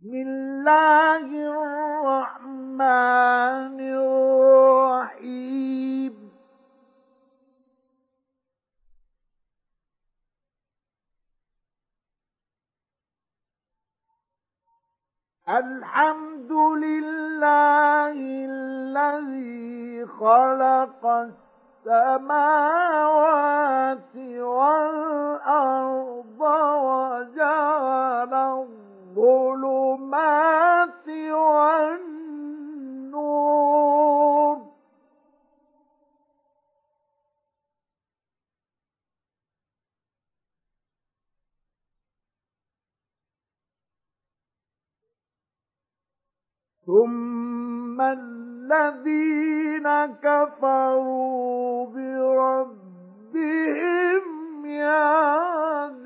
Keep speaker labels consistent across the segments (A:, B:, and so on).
A: بسم الله الرحمن الرحيم. الحمد لله الذي خلق السماوات والأرض وجعل الظلمات والنور. ثم الذين كفروا بربهم يعذرون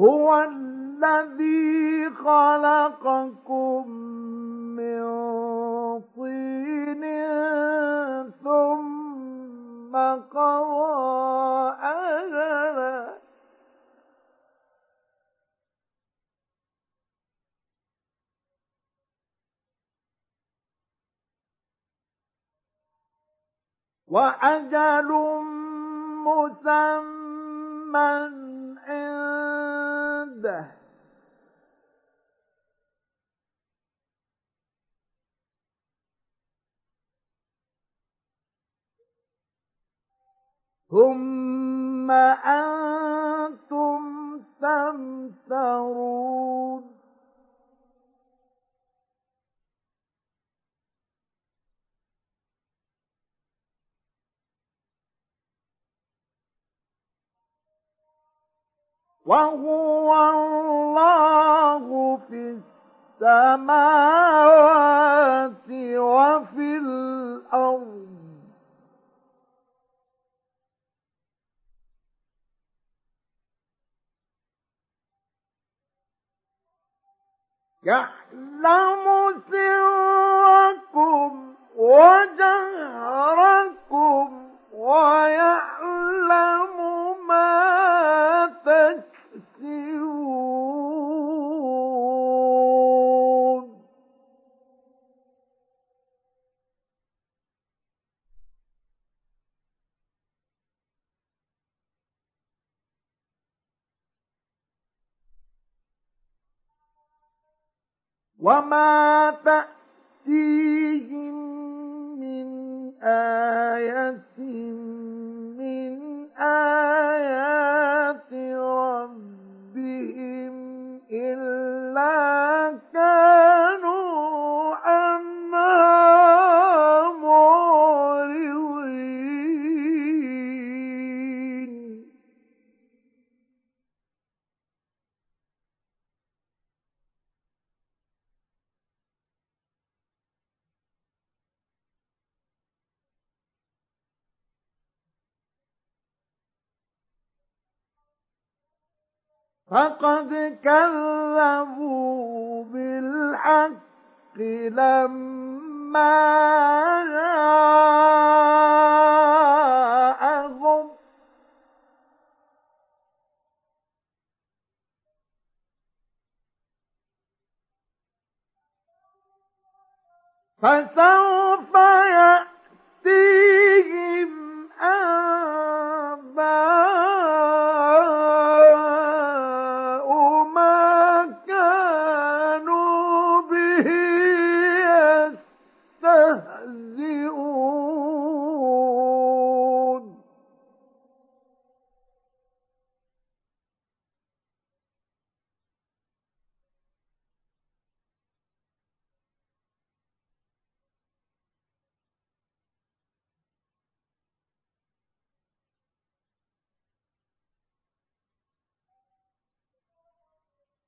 A: هو الذي خلقكم من طين ثم قضى أجلا. وأجل مسمى عنده ثم أنتم تمترون. وهو الله في السماوات وفي الأرض. يعلم سركم وجهركم ويعلم ما تكسبون وما تأتيهم من آية من آيات ربهم إلا كانوا فقد كذبوا بالحق لما جاءهم. فسوف يأتيهم أنباء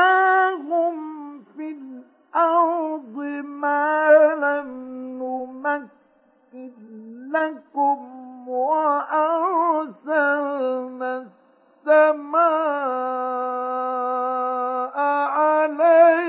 A: مكناهم في الأرض ما لم نمكن لكم وأرسلنا السماء عليهم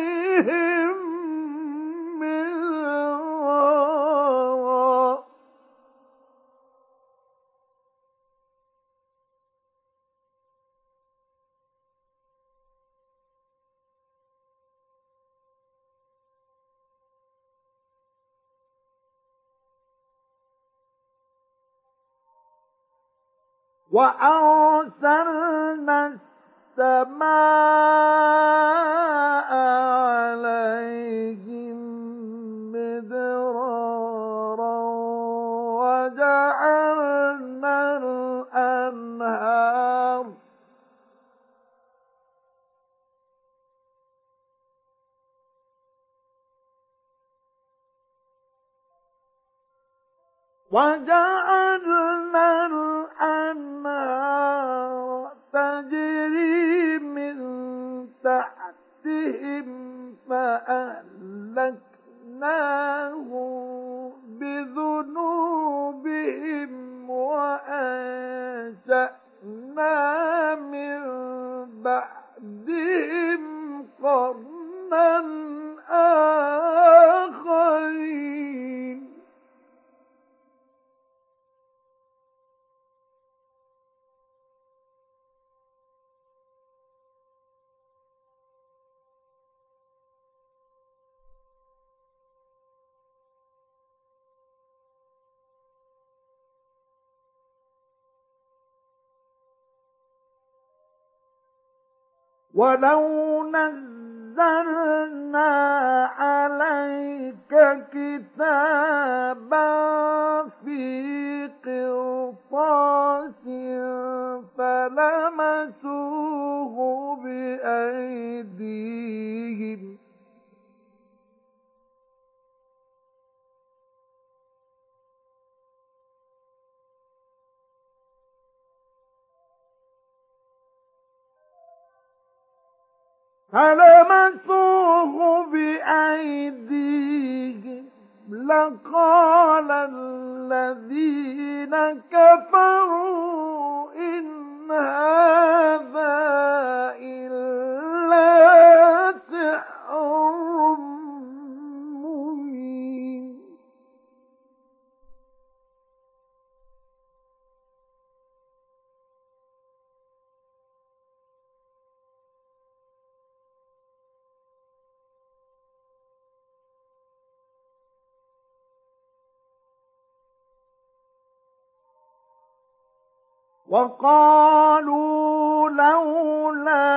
A: وأرسلنا السماء عليهم مدرارا وجعلنا الأنهار وجعلنا الأنهار تجري من تحتهم فأهلكناهم بذنوبهم وأنشأنا من بعدهم قرنا آخرين. ولو نزلنا عليك كتابا في قرطاس فلمسوه بأيديهم فلمسوه بأيديهم؟ لقال الذين كفروا إن هذا إلا سحر وقالوا لولا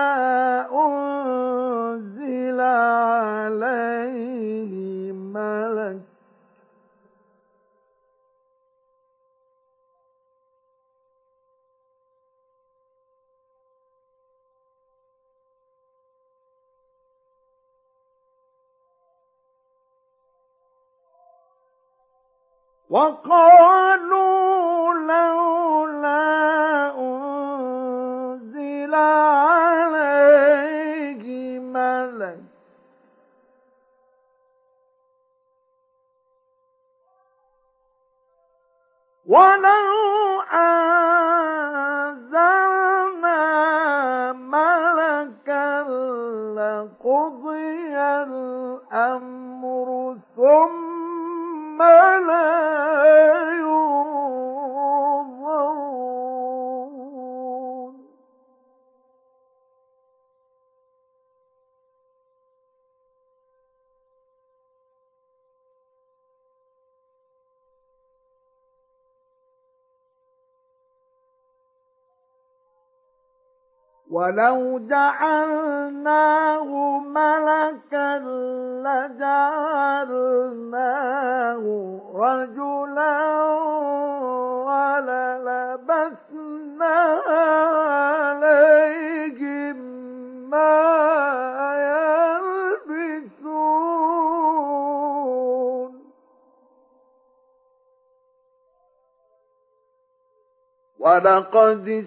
A: أنزل عليه ملك وقالوا ولو جعلناه ملكا لجعلناه رجلا وللبسنا عليهم ما يلبسون. ولقد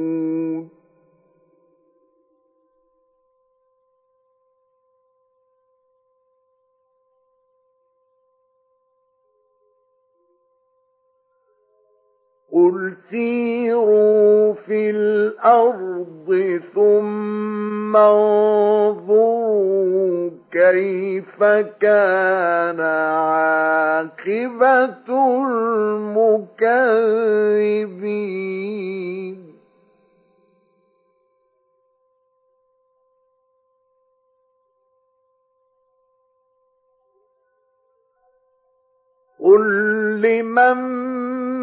A: قل سيروا في الأرض ثم انظروا كيف كان عاقبة المكذبين قل لمن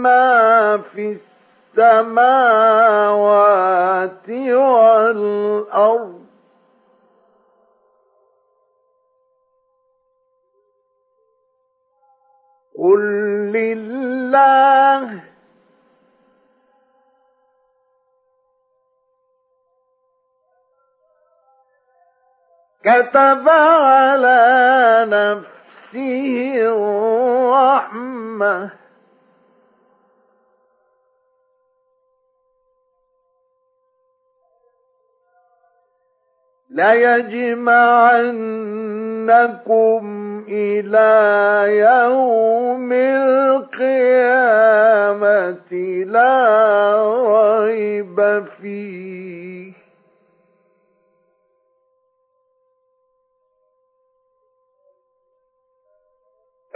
A: ما في السماوات والأرض قل لله كتب على نفسه الرحمة. ليجمعنكم إلى يوم القيامة لا ريب فيه.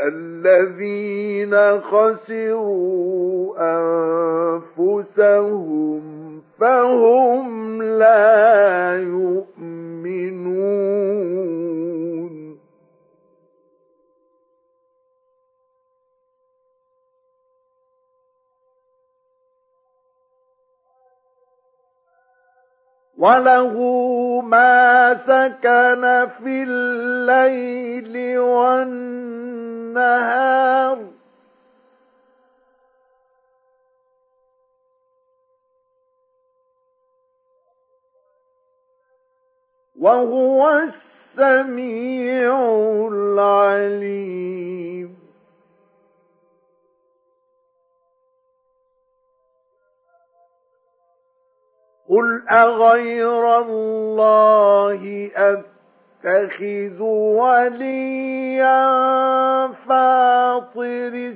A: الذين خسروا أنفسهم فهم لا يؤمنون. وله ما سكن في الليل والنهار وهو السميع العليم قل أغير الله أتخذ وليا فاطر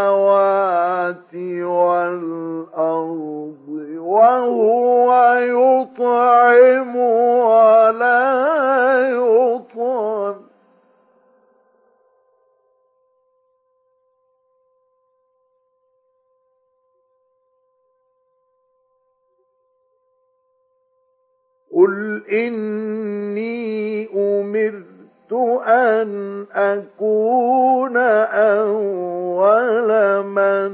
A: السماوات والأرض وهو يطعم ولا يطعم قل إني أمرت أن أكون أول من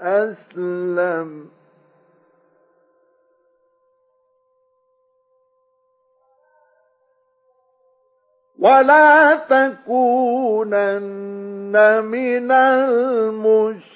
A: أسلم ولا تكونن من المشركين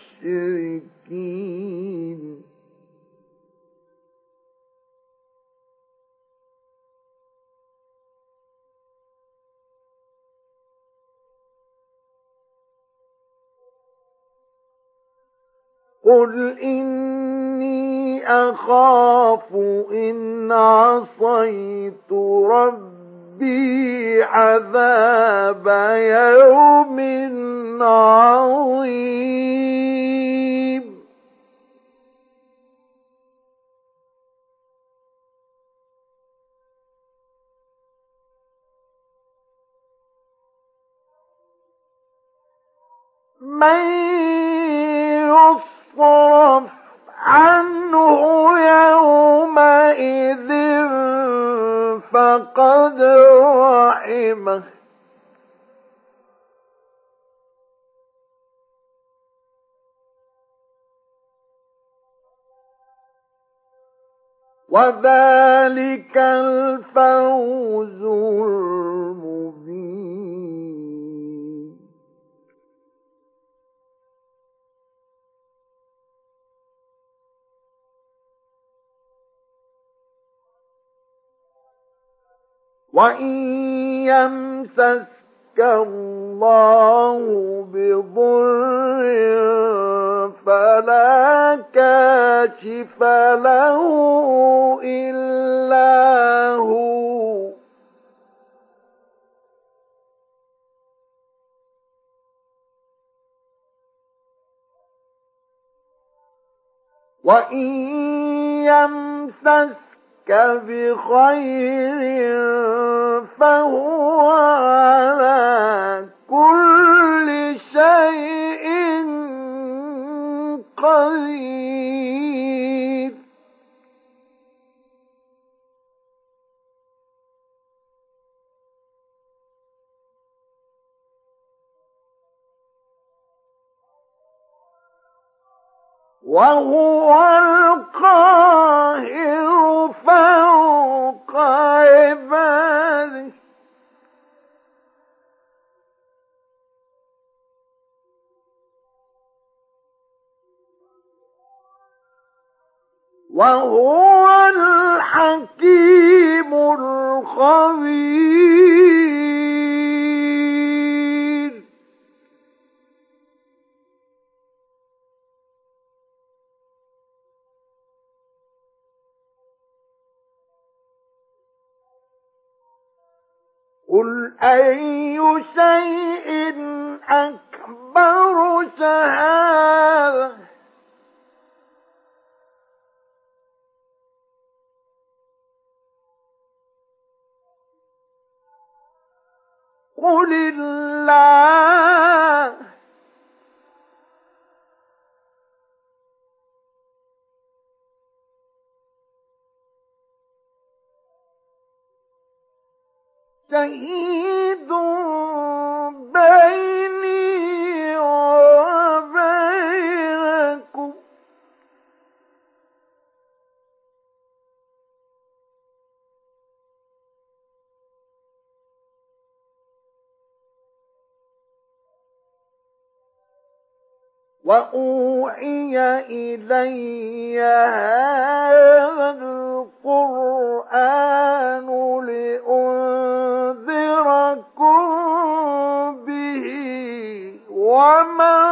A: قل إني أخاف إن عصيت ربي عذاب يوم عظيم. من يصرف عنه يومئذ فقد رحمه. وذلك الفوز المبين. وإن يمسسك الله بضر فلا كاشف له إلا هو وإن يمسسك بخير فهو على كل شيء قدير. وهو القاهر فوق عباده. وهو الحكيم الخبير. قل أي شيء أكبر شهادة قل الله شهيد بيني وبينكم وأوحي إلي هذا القرآن لأنذركم به ومن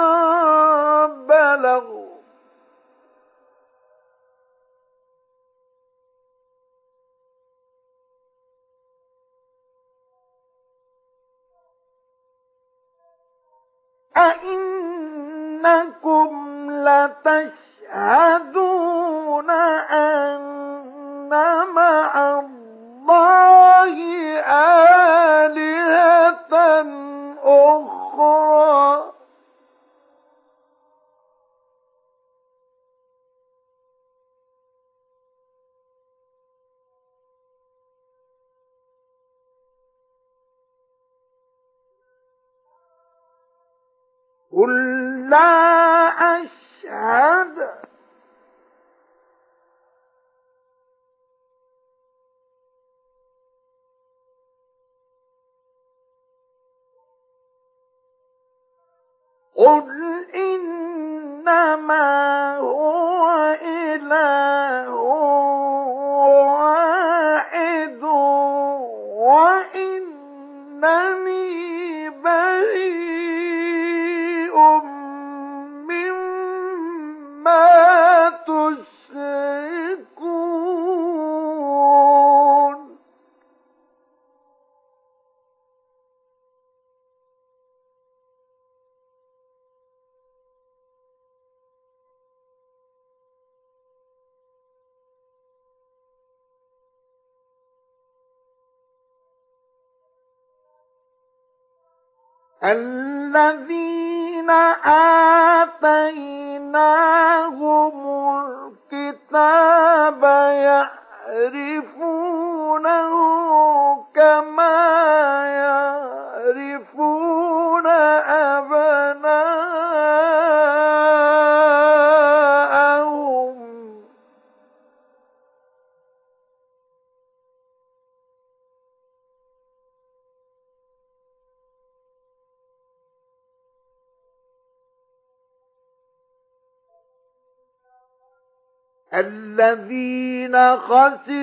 A: constant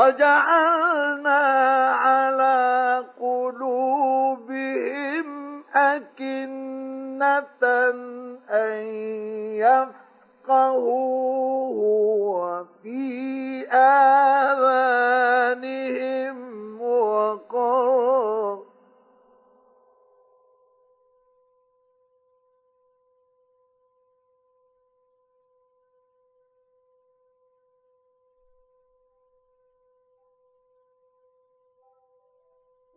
A: وجعل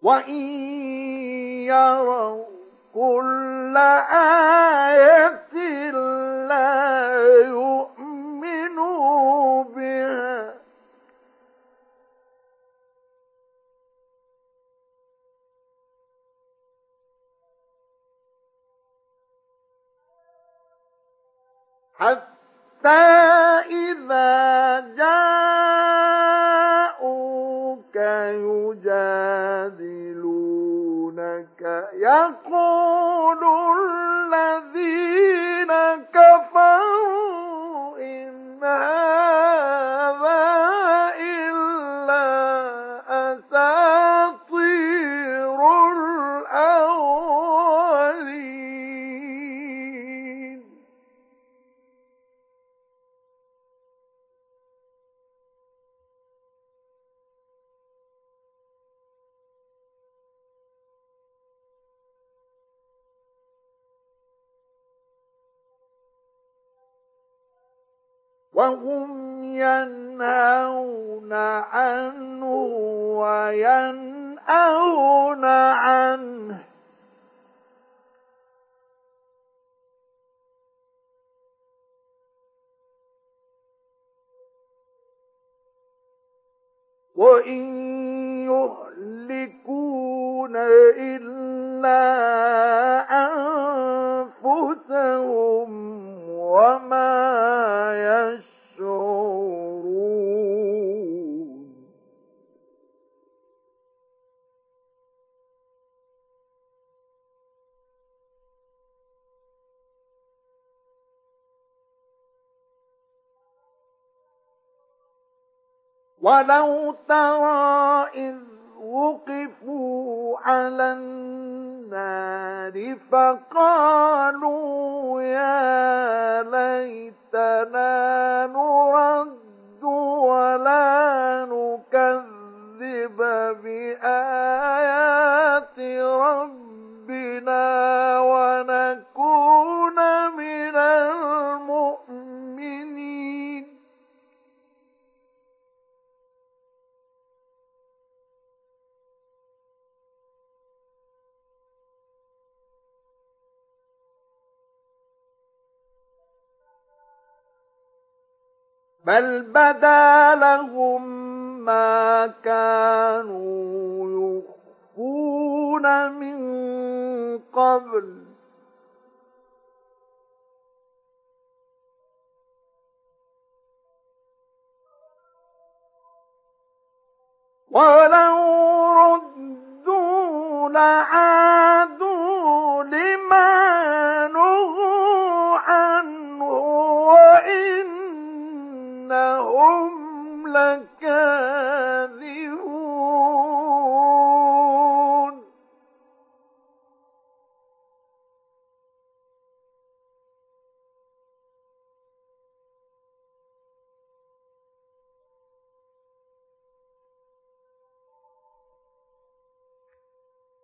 A: وإن يروا كل آية لا يؤمنوا بها حتى إذا جاءوا يجادلونك. يقول الذين كفروا إن ينهون عنه وينأون عنه. وإن يهلكون إلا أنفسهم وما يشعرون ولو ترى إذ وقفوا على النار فقالوا يا ليتنا نرد ولا نكذب بآيات ربنا ونكون بل بدا لهم ما كانوا يخفون من قبل ولو ردوا لعادوا لما نهوا عنه لكاذبون.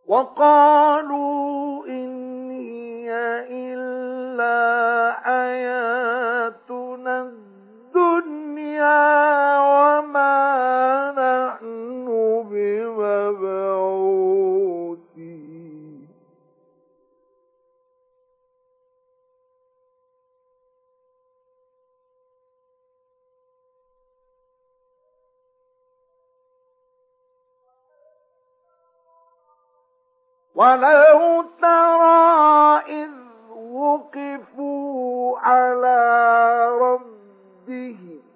A: وقالوا إن هي إلا حياتنا وما نحن بمبعوثين. ولو ترى إذ وقفوا على ربهم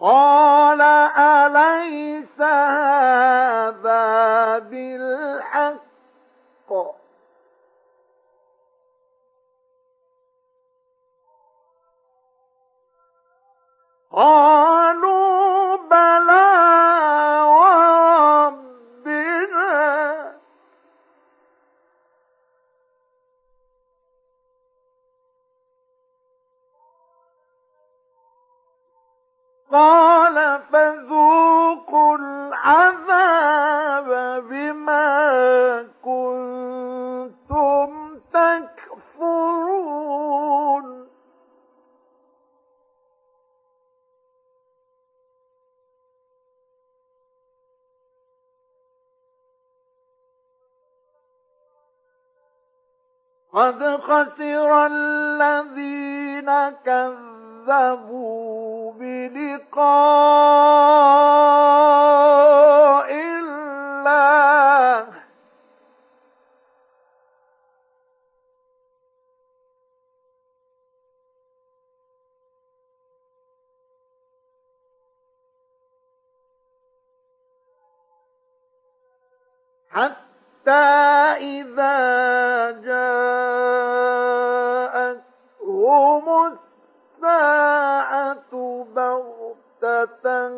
A: قال أليس هذا بالحق؟ قالوا بلى قال فذوقوا العذاب بما كنتم تكفرون. قد خسر الذين كذبوا بلقاء الله حتى إذا جاءتهم الساعة بغتة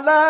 A: ولا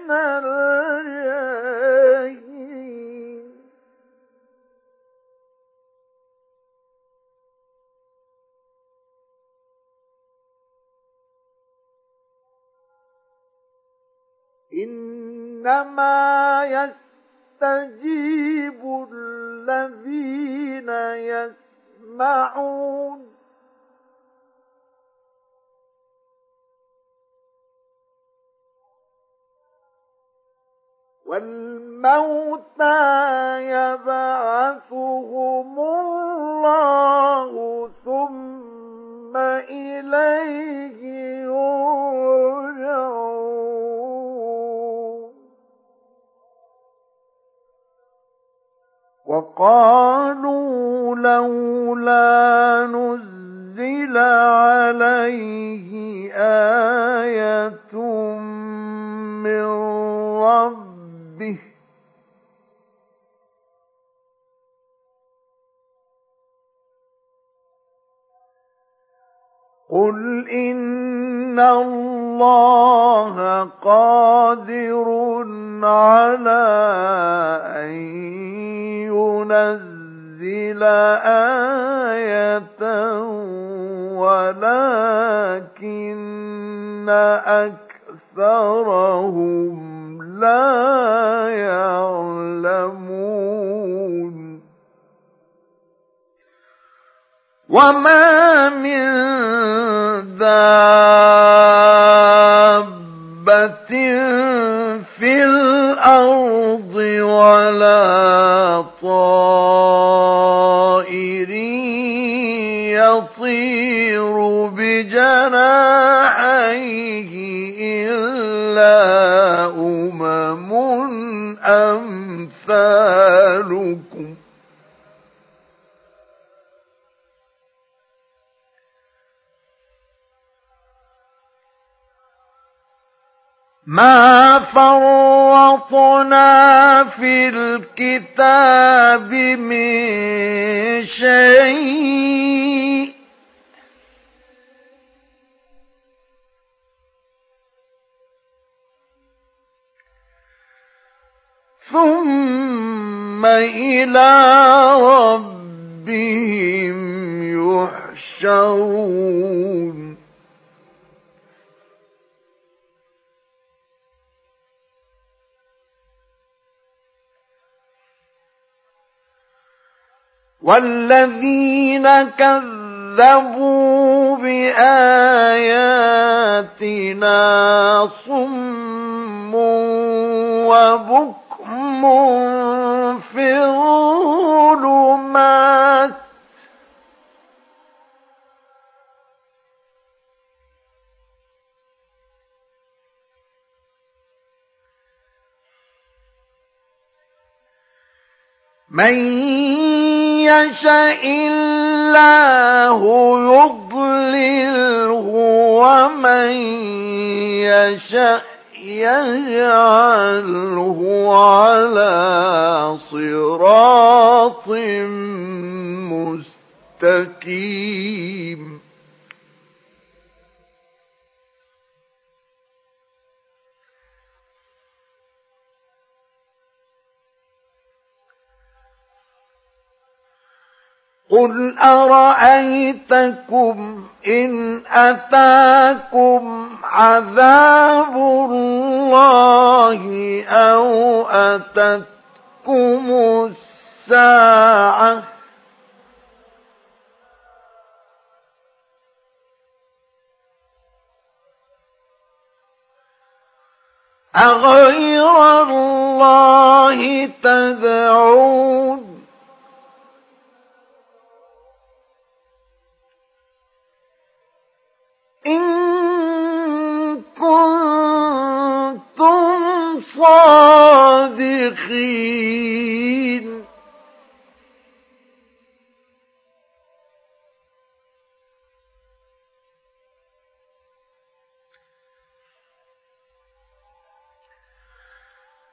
A: من إنما يستجيب الذين يسمعون والموتى يبعثهم الله ثم إليه يرجعون. وقالوا لولا نزل عليه آية من رب قل إن الله قادر على أن ينزل آية ولكن أكثرهم لا يعلمون وما من دابة في الأرض ولا طائر يطير بجناحيه إلا أمم أمثالكم ما فرطنا في الكتاب من شيء ثم إلى ربهم يحشرون والذين كذبوا بآياتنا صم وبكم في الظلمات. من يشاء الله يضلله ومن يشاء يجعله على صراط مستقيم. قل أرأيتكم إن أتاكم عذاب الله أو أتتكم الساعة أغير الله تدعون مشفقين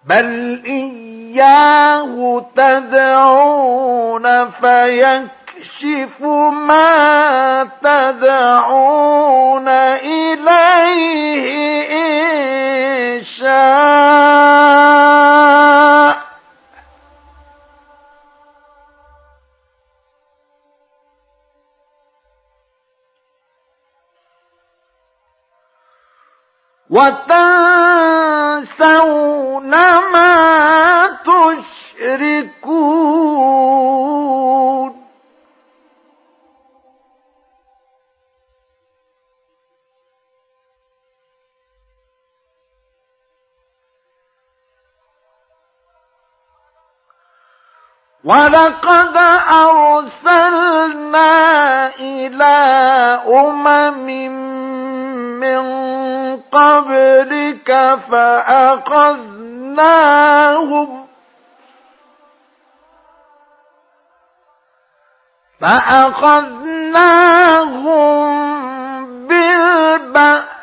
A: بل إياه تدعون فيكشف ما تدعون إليه وتنسون ما تشركون. ولقد أرسلنا إلى أمم من قبلك فأخذناهم فأخذناهم بالبأساء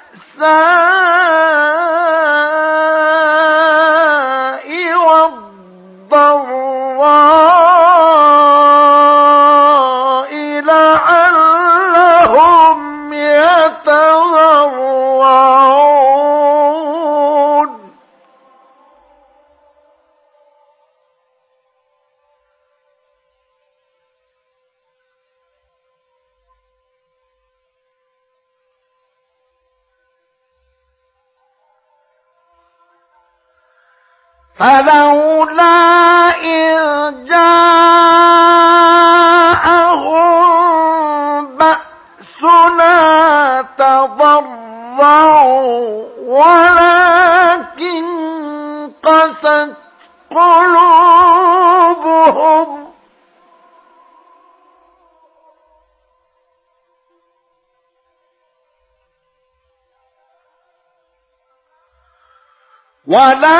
A: والضراء فلولا إذ جاءهم بأسنا تضرعوا ولكن قست قلوبهم. ولا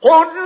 A: con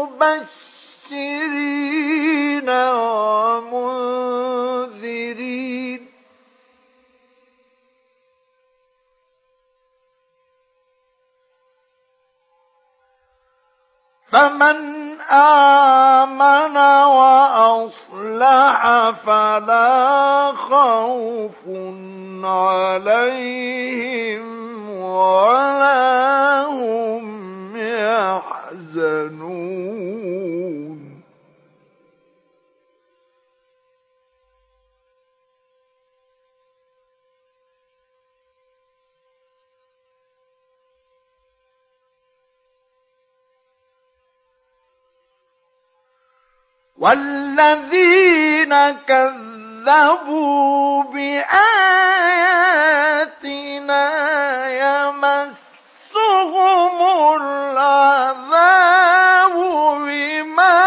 A: مبشرين ومنذرين. فمن آمن وأصلح فلا خوف عليهم ولا هم يحزنون. يحزنون. والذين كذبوا بآياتنا يمس العذاب بما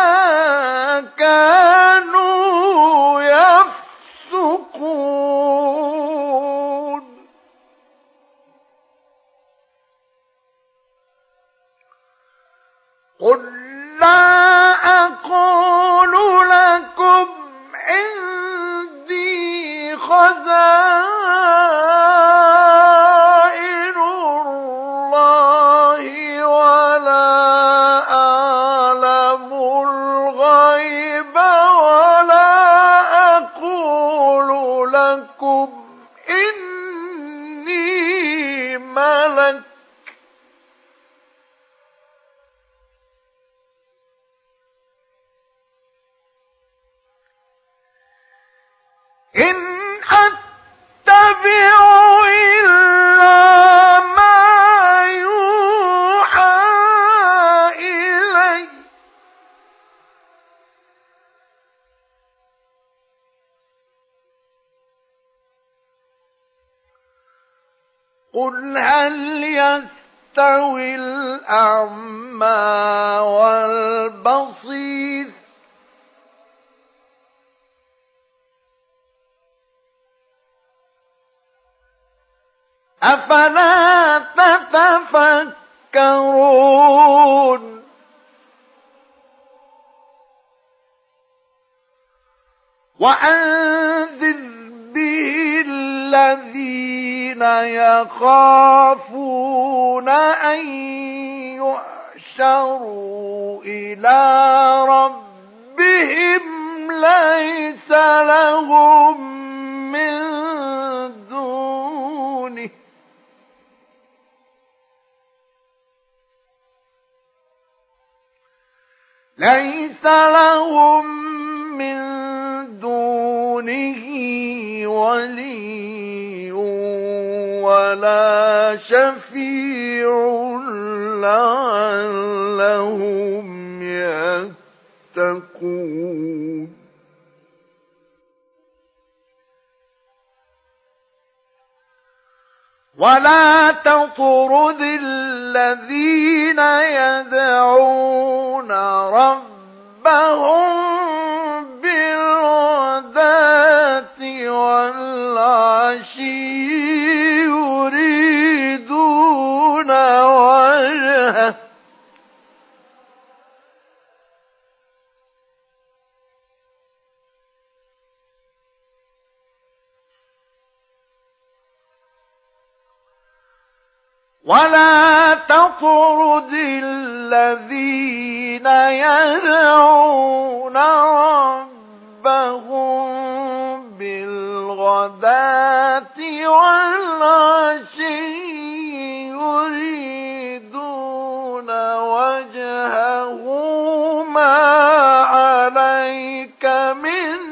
A: كانوا وأنذر به الذين يخافون أن يحشروا إلى ربهم ليس لهم من دونه. ليس لهم دونه ولي ولا شفيع لعلهم يتقون. ولا تطرد الذين يدعون ربهم ولا تطرد الذين يدعون ربهم بالغداة والعشي يريدون وجهه ما عليك من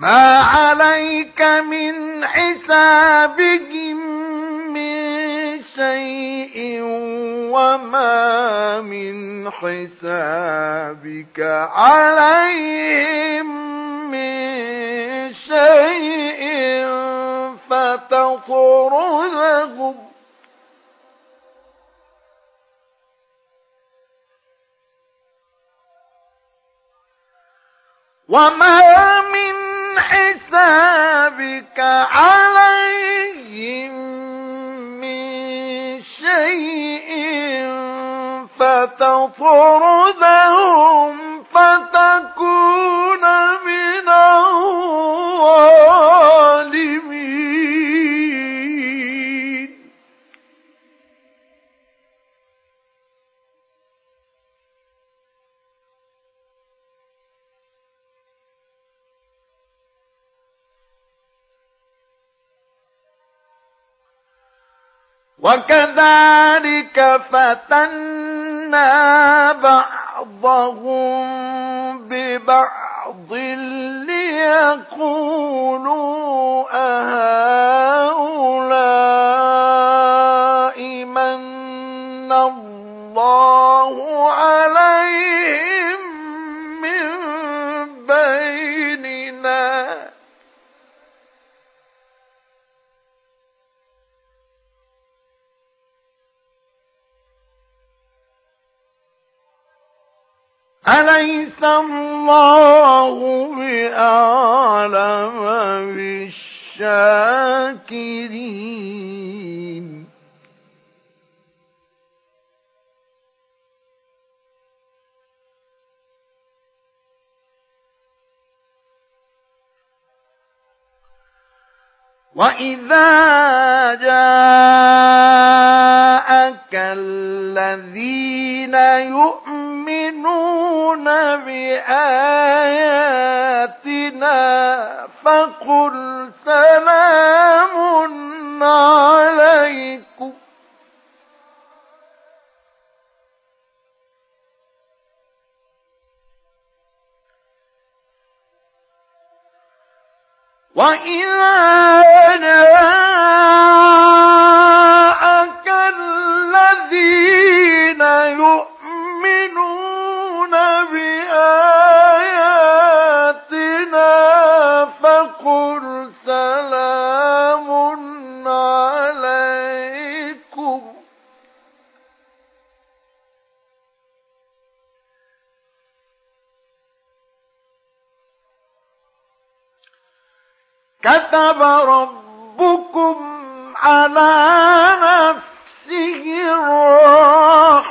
A: ما عليك من حسابهم من شيء وما من حسابك عليهم من شيء فتطردهم وما من حسابك عليهم من شيء فتطردهم فتكون من الظالمين وكذلك فتنا بعضهم ببعض ليقولوا أهؤلاء من الله عليهم أليس الله بأعلم بالشاكرين؟ وإذا جاءك الذين يؤمنون بآياتنا فقل سلام عليكم. وإذا جاءك كتب ربكم على نفسه الرحمة.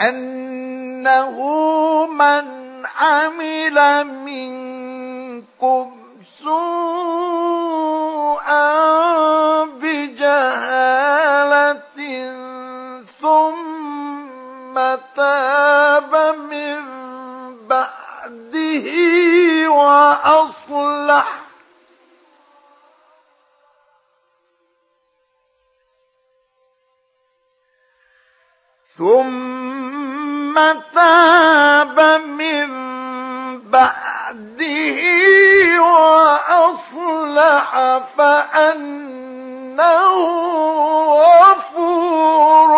A: أنه من عمل منكم سوءا تاب من بعده وأصلح ثم تاب من بعده وأصلح فأنه غفور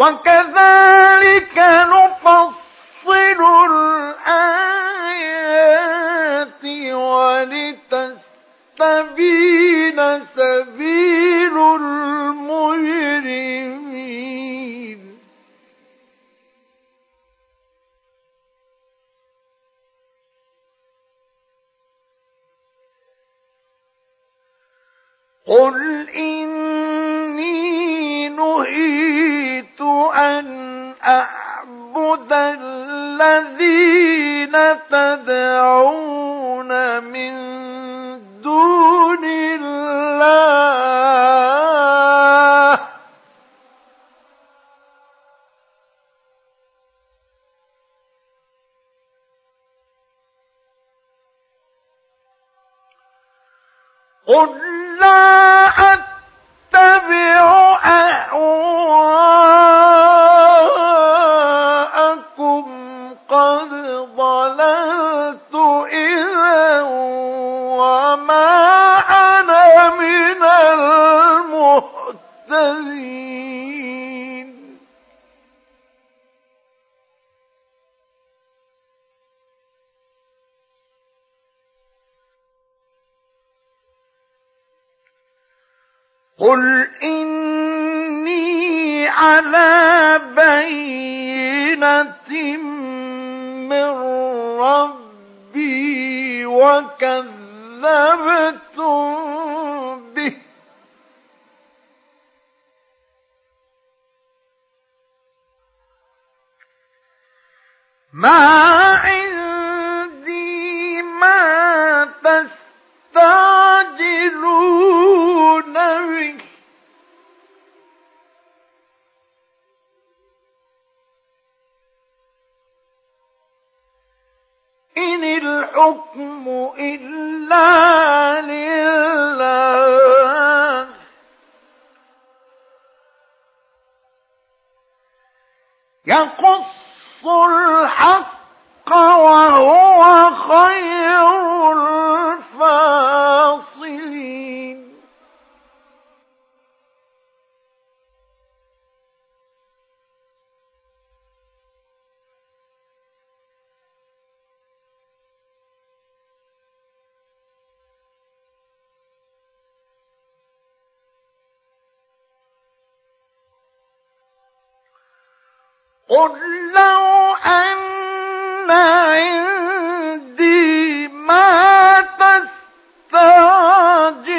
A: وكذلك نفصل الآيات ولتستبين سبيل المجرمين. قل إني نهيت أن أعبد الذين تدعون من دون الله قل قد ضللت. قل إني على بينة من ربي وكذبتم به ما عندي ما تستعجلون به إن الحكم إلا لله. يقص الحق وهو خير الفاصلين قل لو أن عندي ما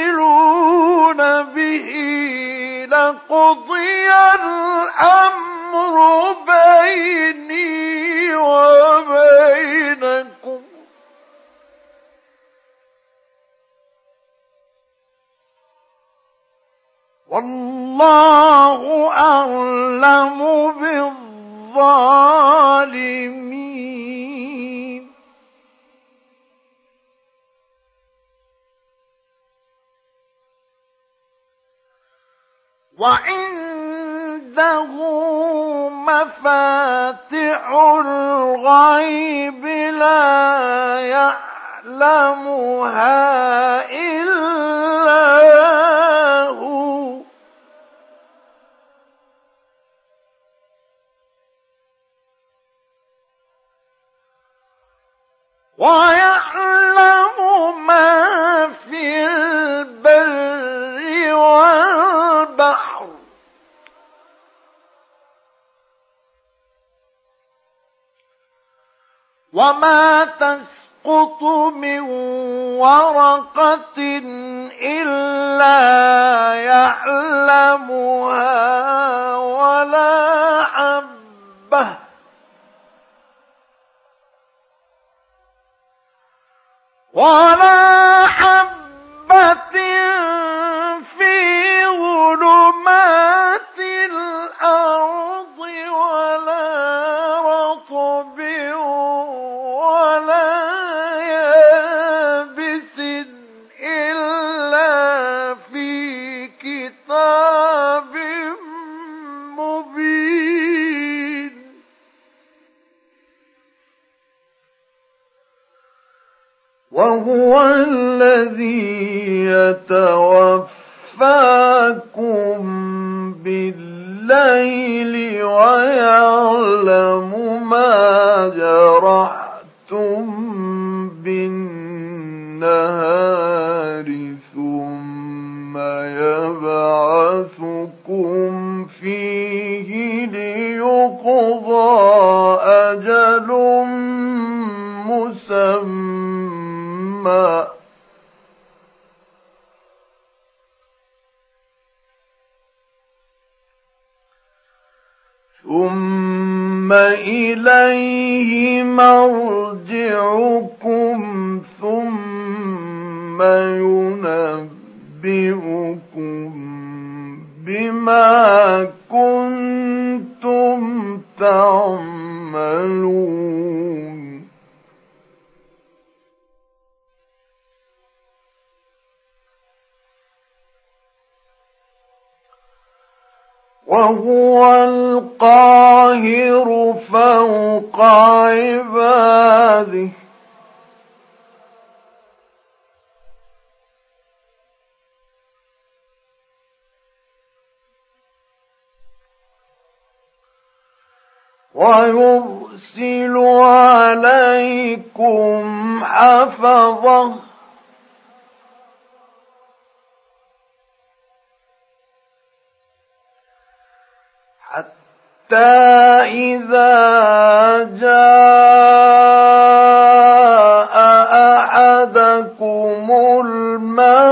A: تستعجلون به لقضي الأمر بيني وبينكم والله أعلم بالظالمين وعنده مفاتح الغيب لا يعلمها إلا ويعلم ما في البر والبحر. وما تسقط من ورقة إلا يعلمها ولا حب ولا حبة وهو الذي يتوفاكم بالليل ويعلم ما جرحتم بالنهار ثم يبعثكم فيه ليقضى أجل مسمى. ثم إليه مرجعكم ثم ينبئكم بما كنتم تعملون. وهو القاهر فوق عباده. ويرسل عليكم حفظه إذا جاء أحدكم الموت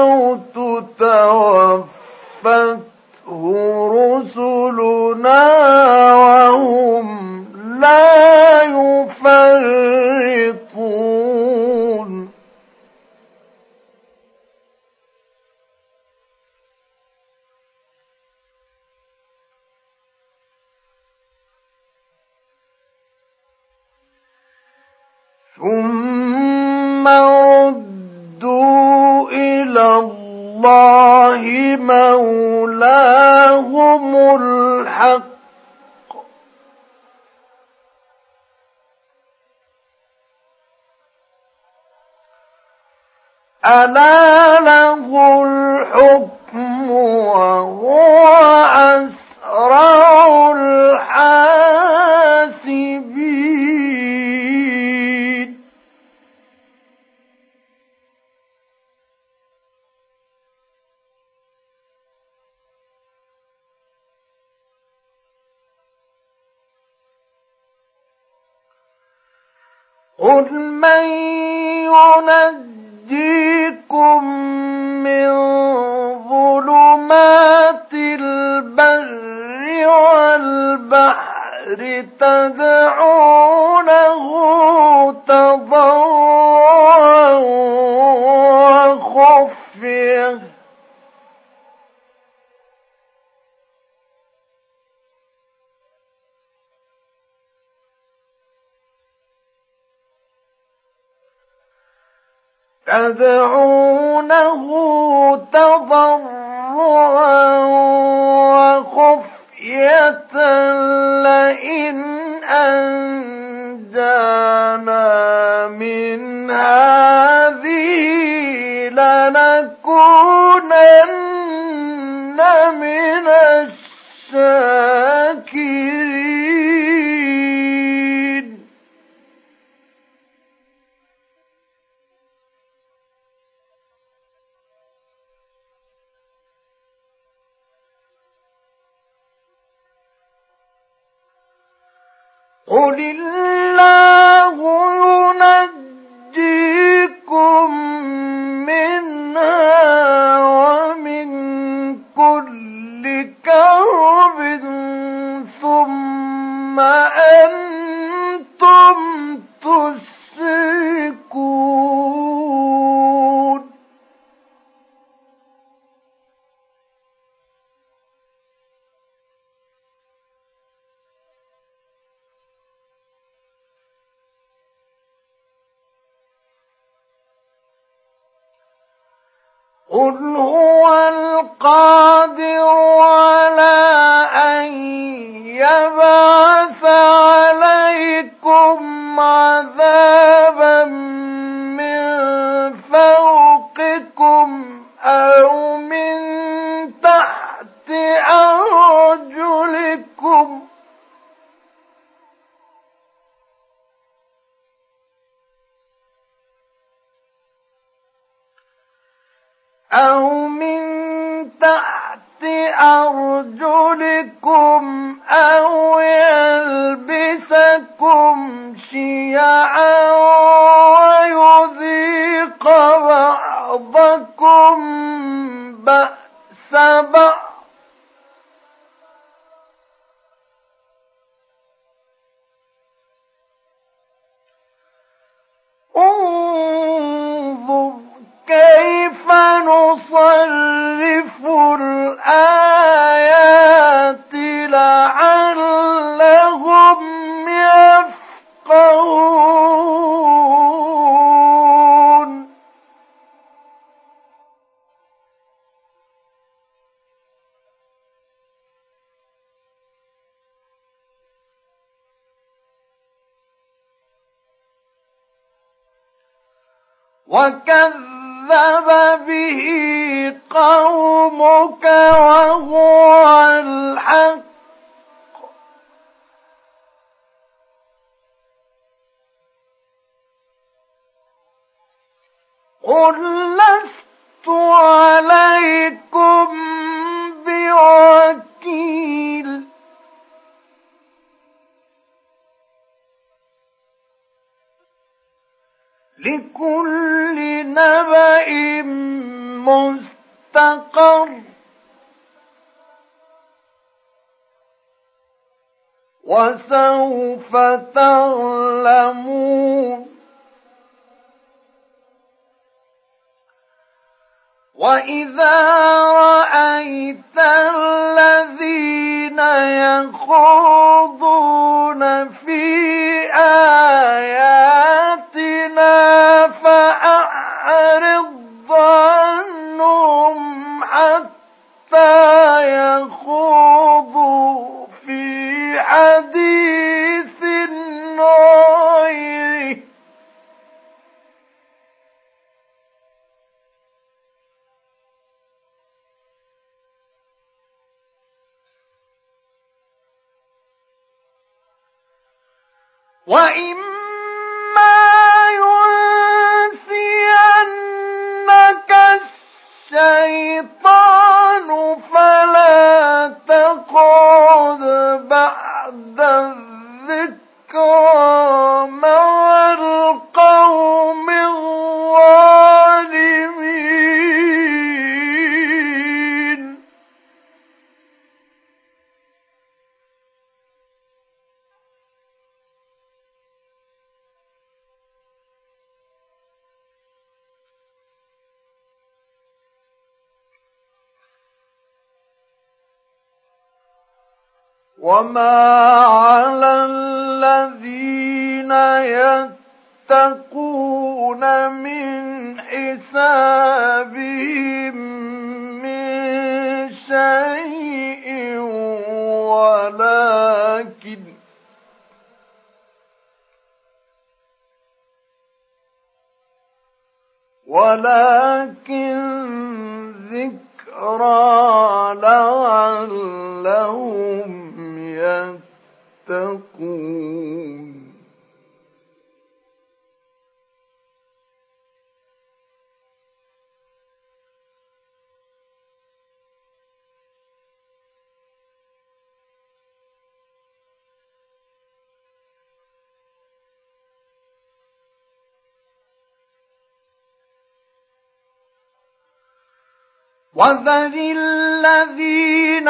A: وذر الذين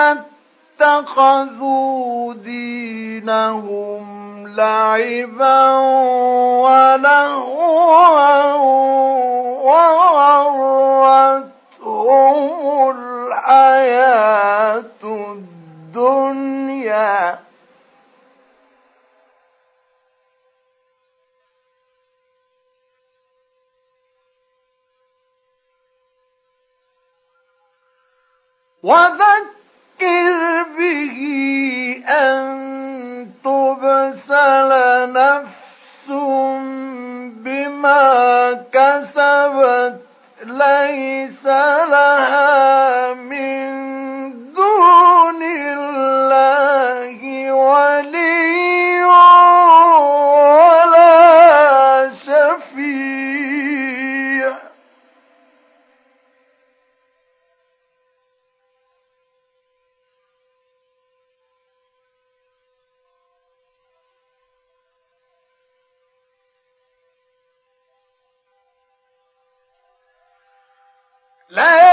A: اتخذوا دينهم لعبا ليس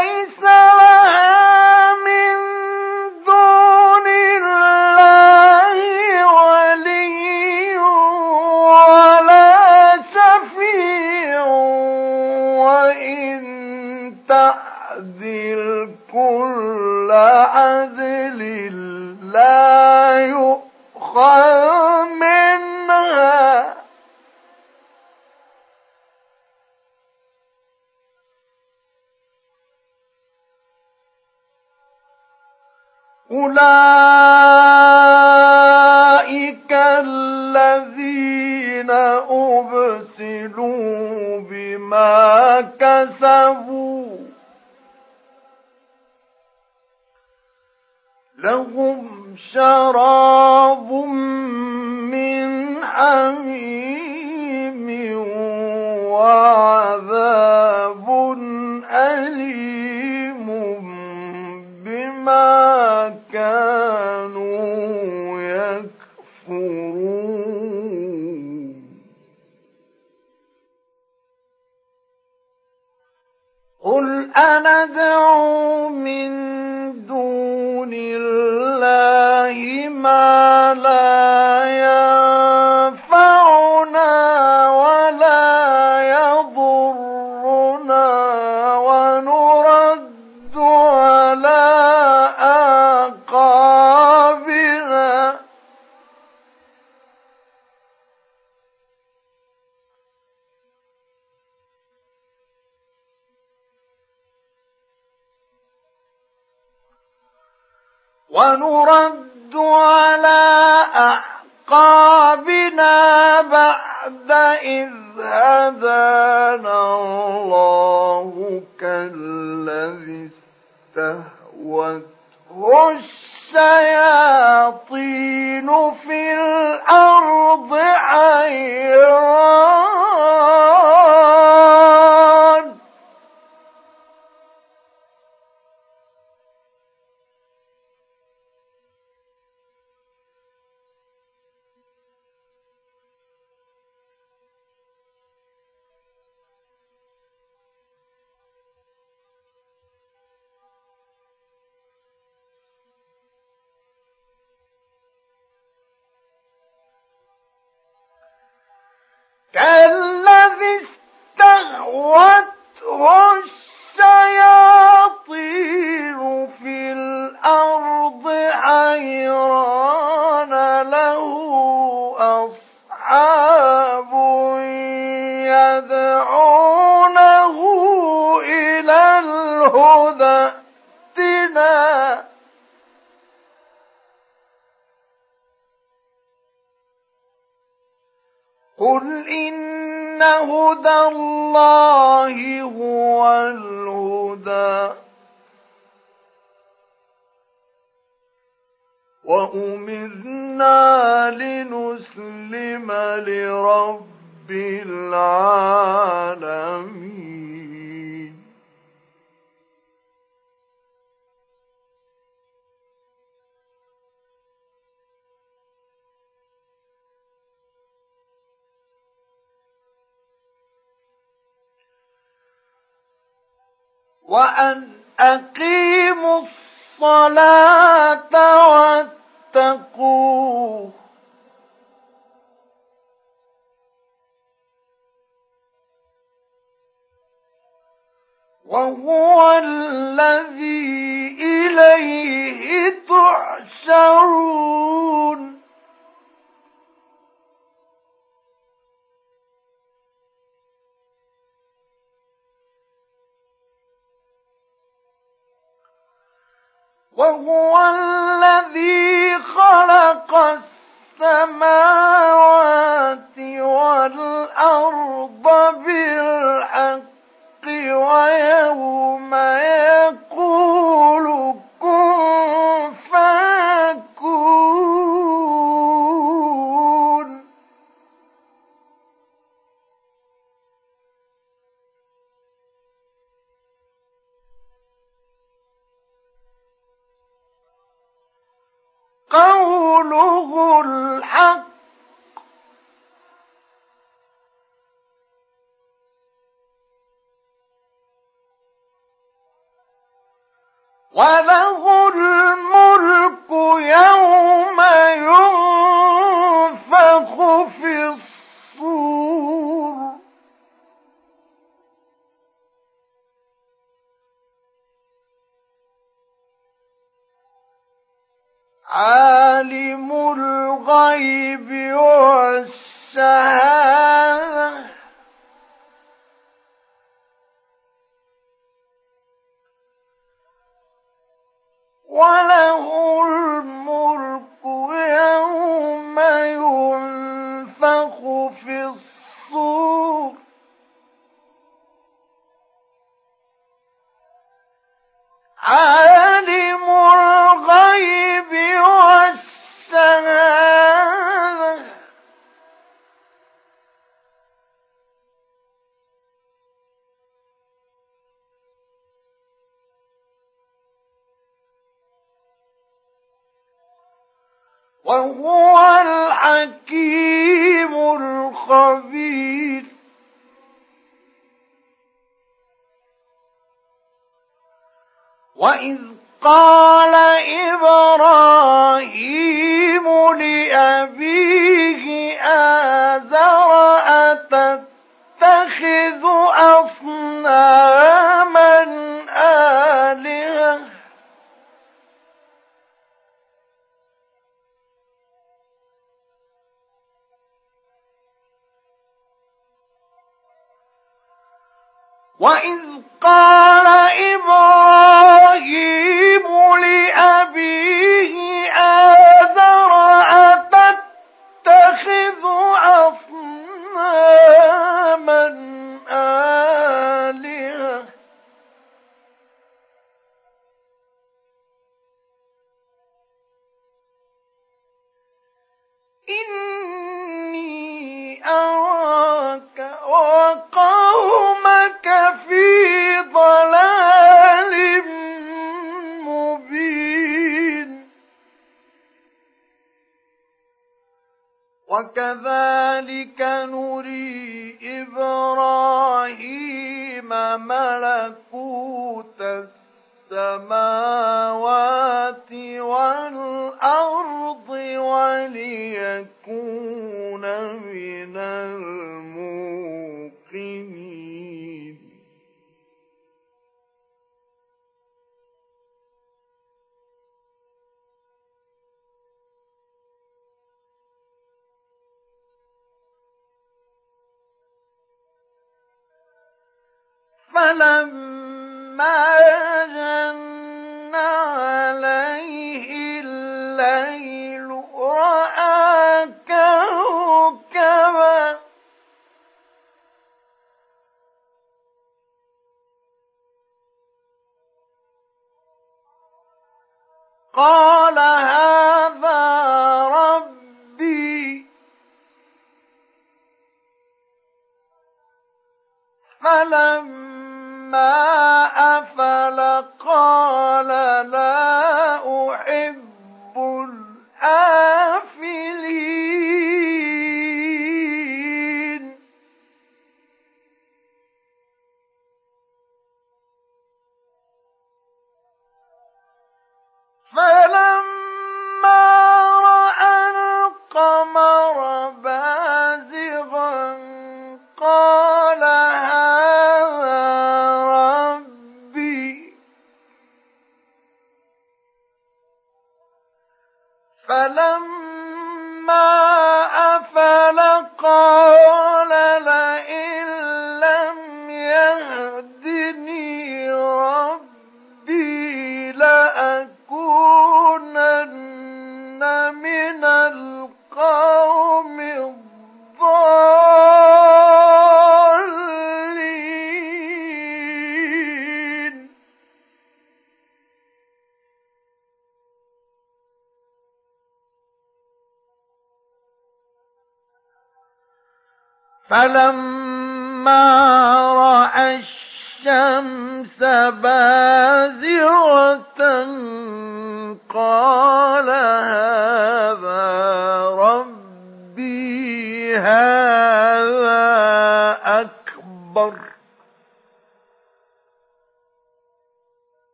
A: وهو الحكيم الخبير. وإذ قال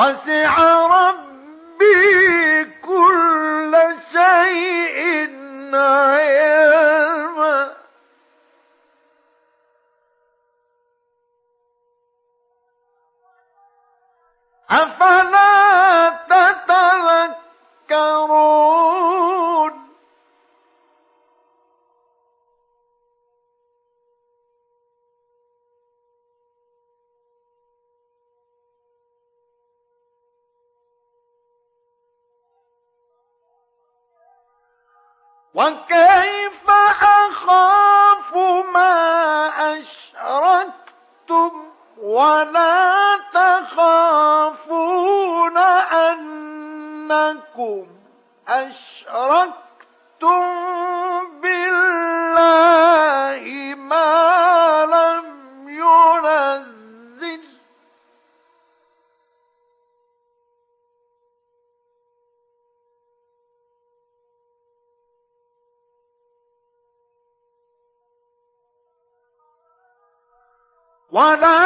A: وسع One ولا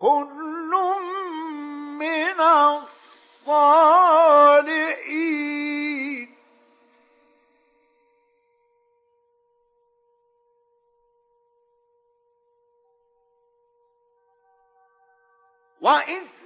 A: كل من الصالحين. وإسماعيل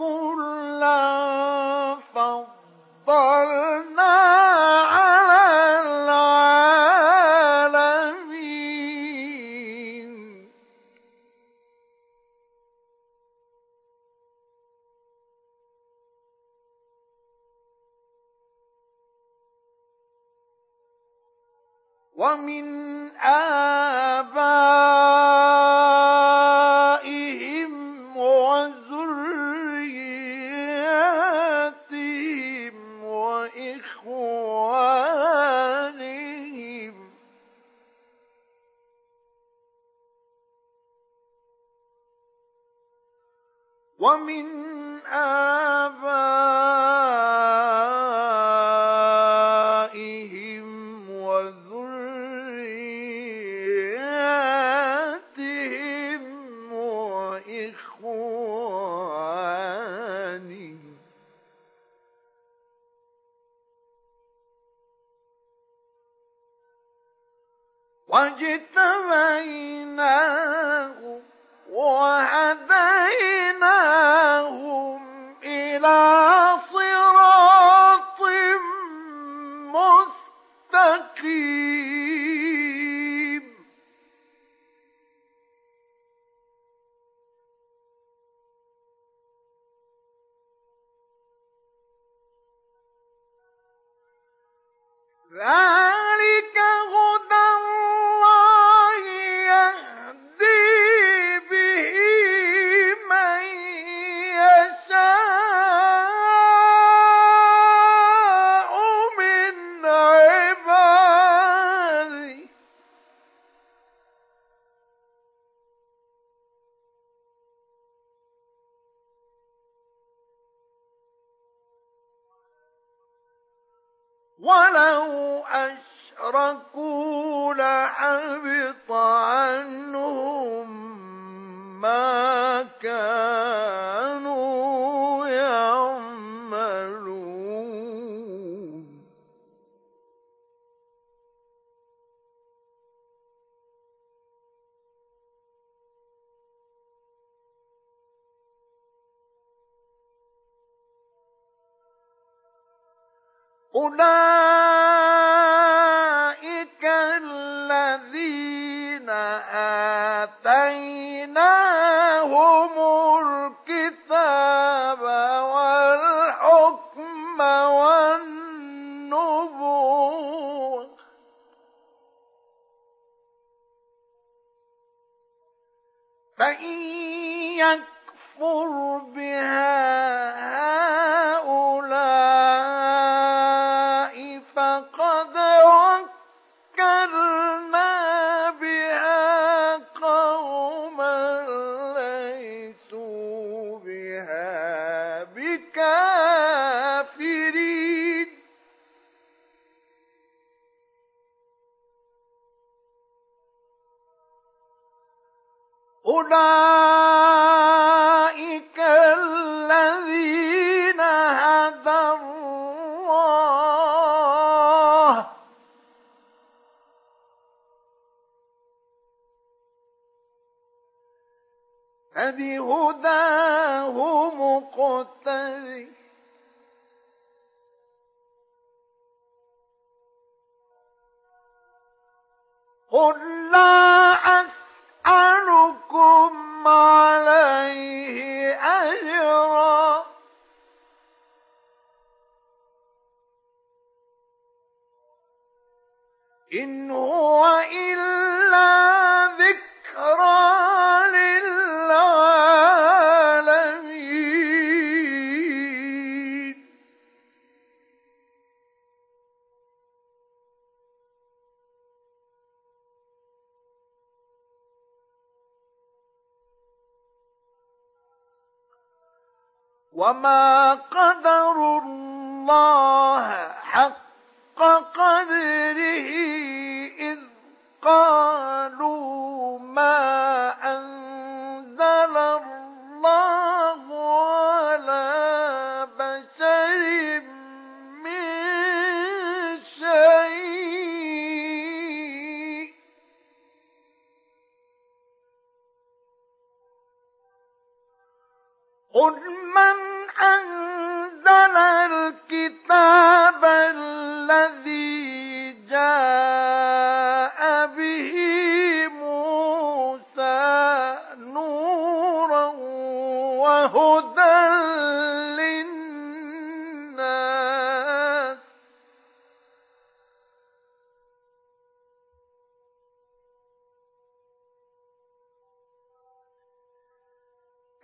A: وكلا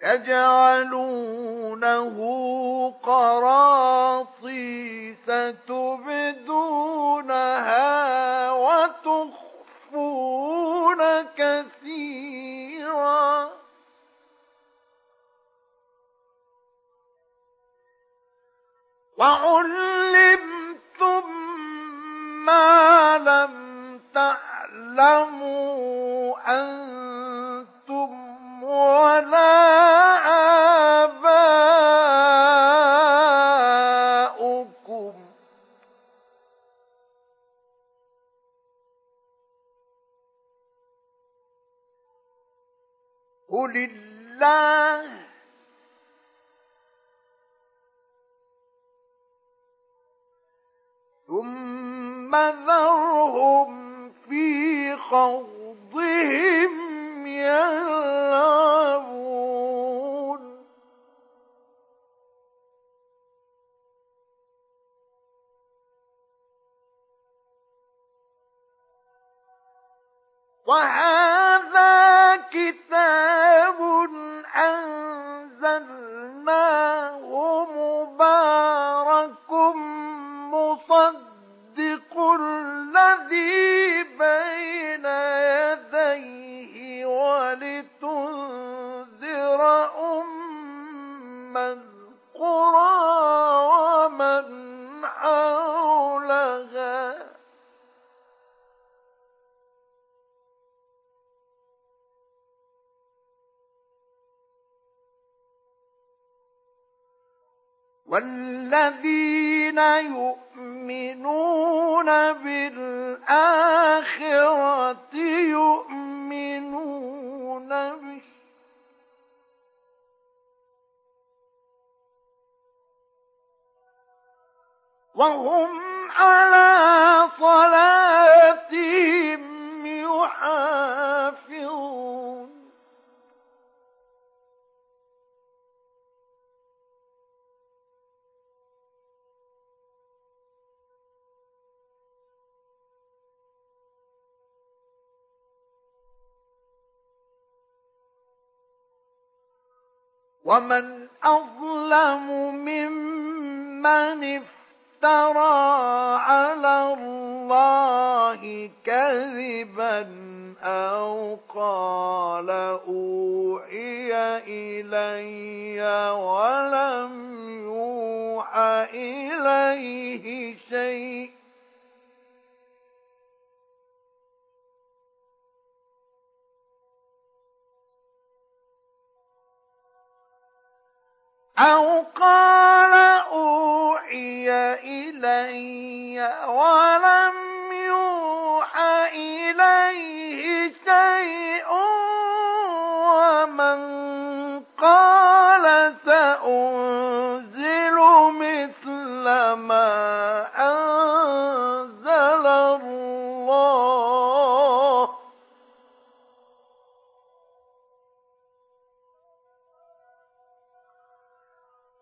A: تجعلونه قراطيس تبدونها وتخفون كثيرا. وعلمتم ما لم تعلموا أن ولا آباؤكم. قل الله ثم ذرهم في خوضهم يلعبون. وهذا كتاب أنزلناه مبارك مصدق والذين يؤمنون بالآخرة يؤمنون به. وهم على صلاتهم يحافظون. ومن أظلم ممن افترى على الله كذبا أو قال أوحي إلي ولم يوحى إليه شيء أو قال أوحي إلي ولم يوحى إليه شيء ومن قال سأنزل مثل ما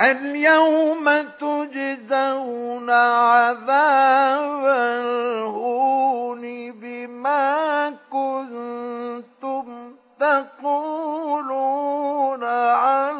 A: اليوم تجزون عذاب الهون بما كنتم تقولون على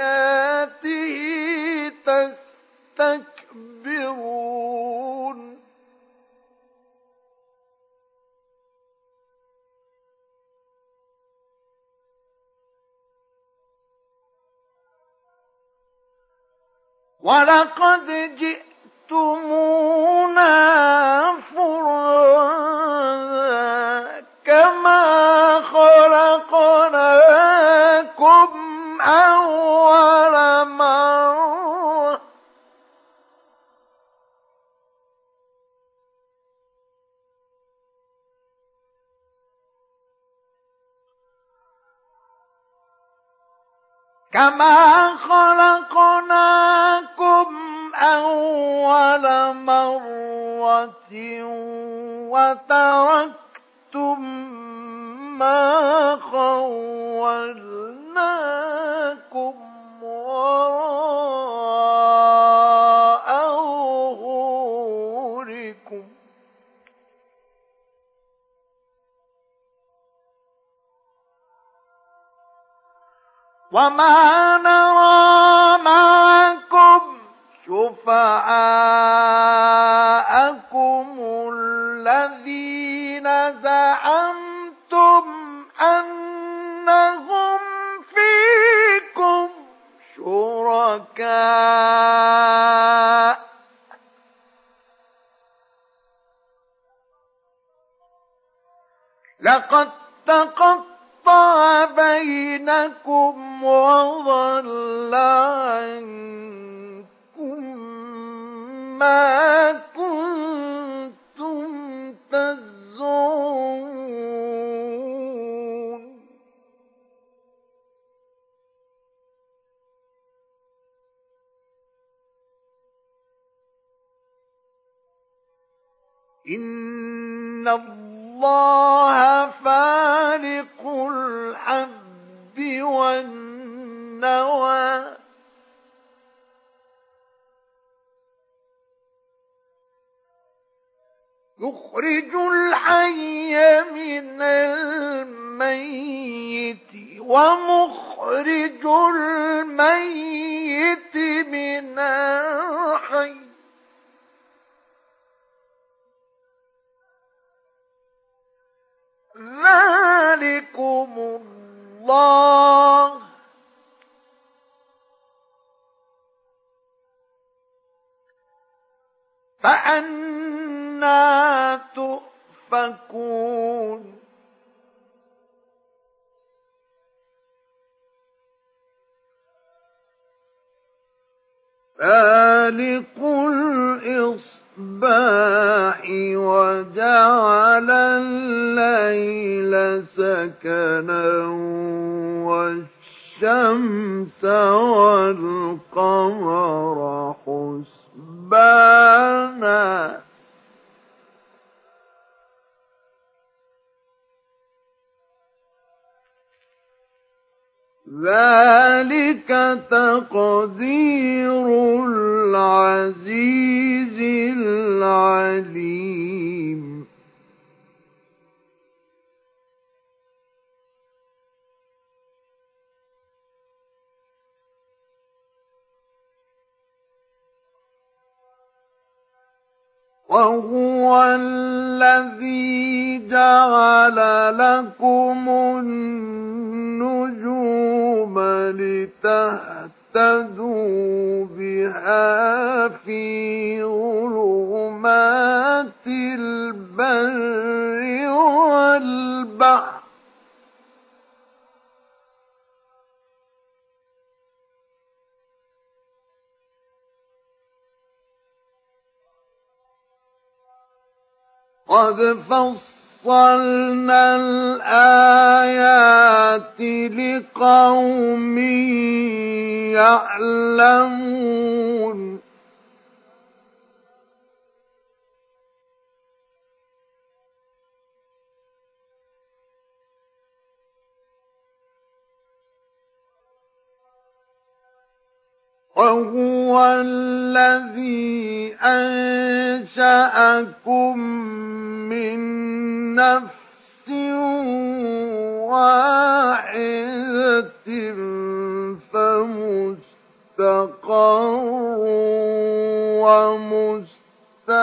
A: ولقد جئتمونا فرادا كما خلقناكم أول مرة وتركتم ما خولناكم وراء ظهوركم وما قد فصلنا الآيات لقوم يعلمون. وهو الذي أنشأكم من نفس واحدة فمستقر ومستودع.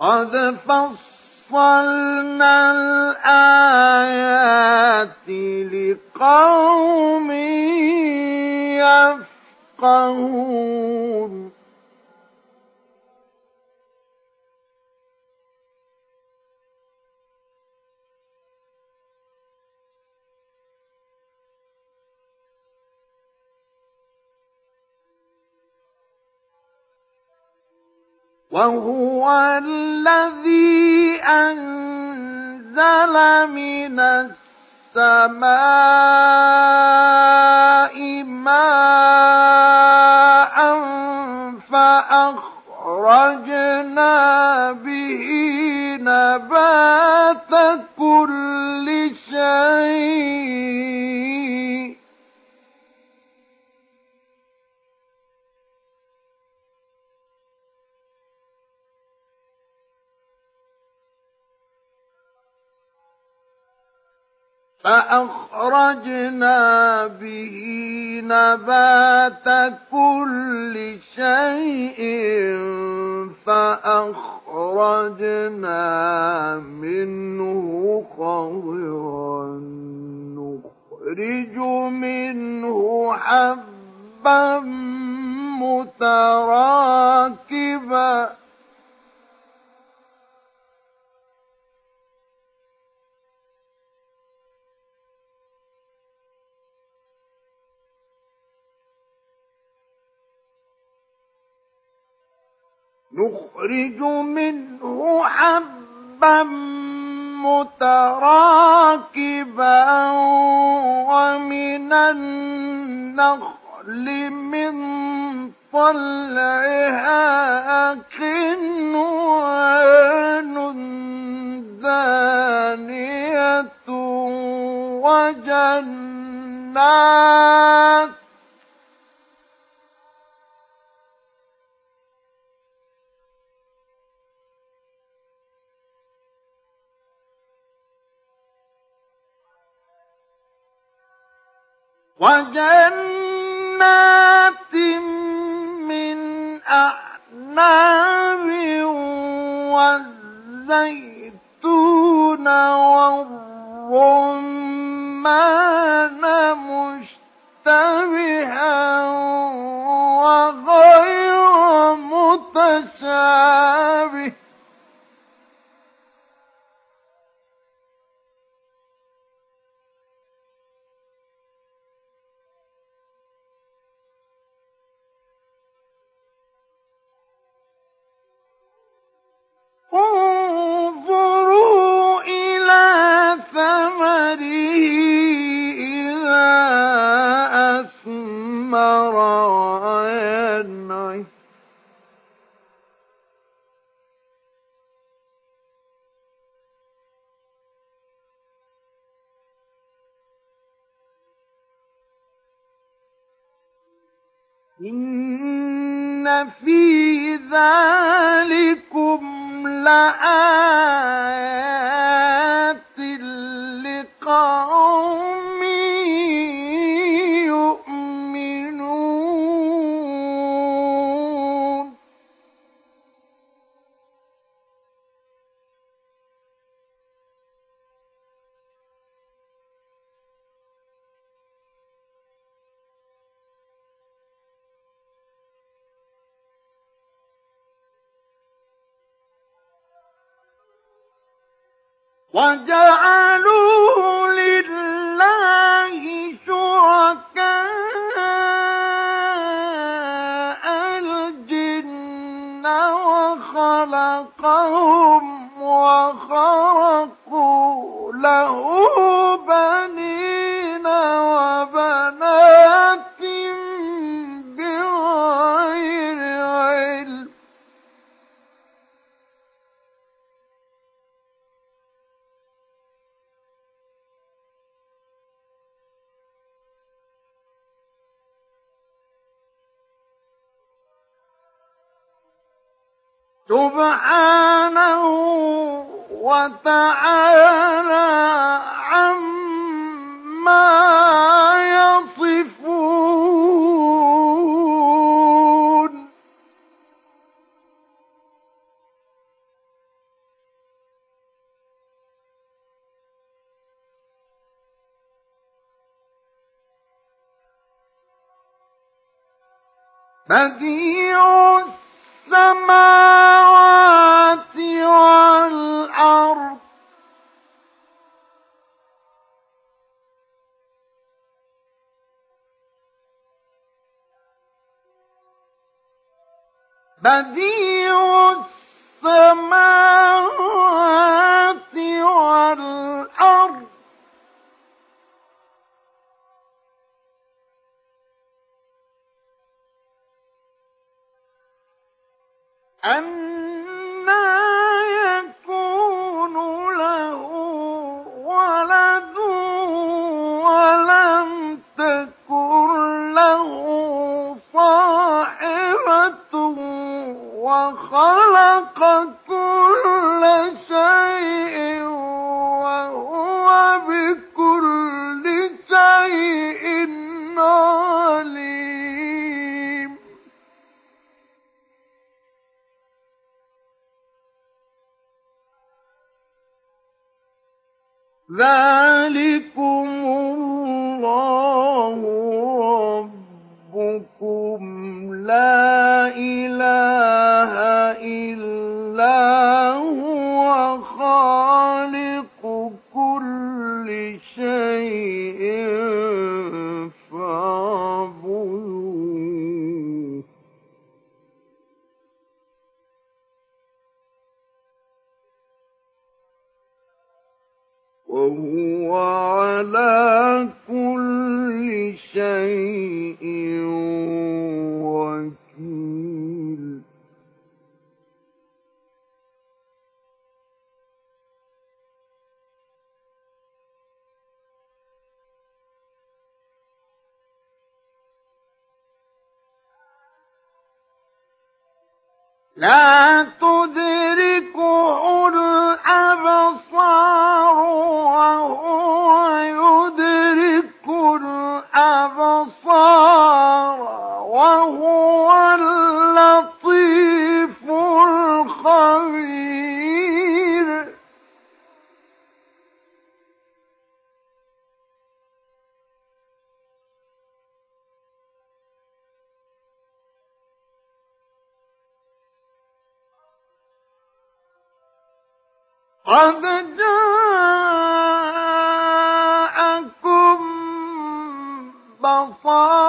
A: قد فصلنا الآيات لقوم يفقهون وهو الذي أنزل من السماء ماء فأخرجنا به نبات كل شيء. فأخرجنا به نبات كل شيء فأخرجنا منه خضرا. نخرج منه حبا متراكبا. نخرج منه حبا متراكبا ومن النخل من طلعها قنوان دانية وجنات وجنات من أعناب والزيتون والرمان مشتبها وغير متشابه انظروا إلى إذا أثمر إن في ذلكم لآيات لقوم وجعلوا لله شركاء الجن وخلقهم وخرقوا له سبحانه وتعالى عما يصفون. بديع السماوات والأرض. بديع السماوات والأرض. أنى يكون له ولد ولم تكن له صاحبة وخلقت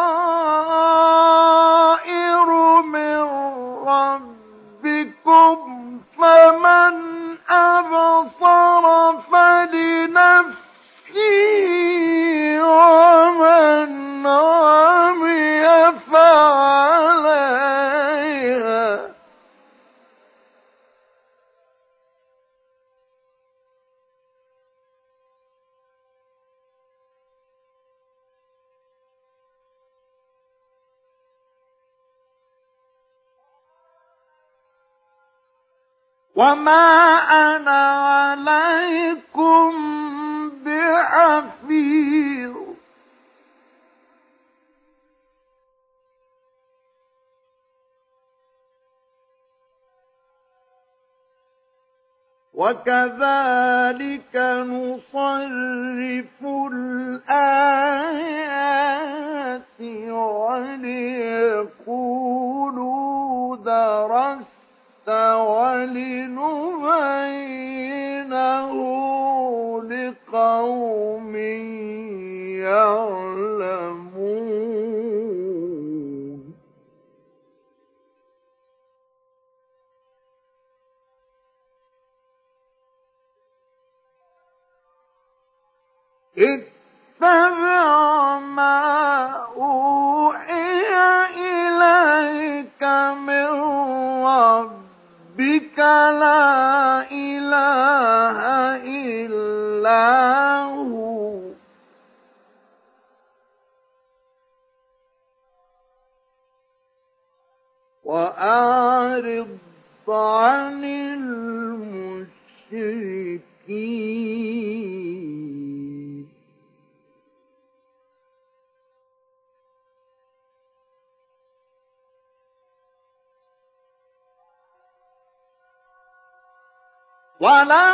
A: Allah. وما أنا عليكم بحفيظ وكذلك ولا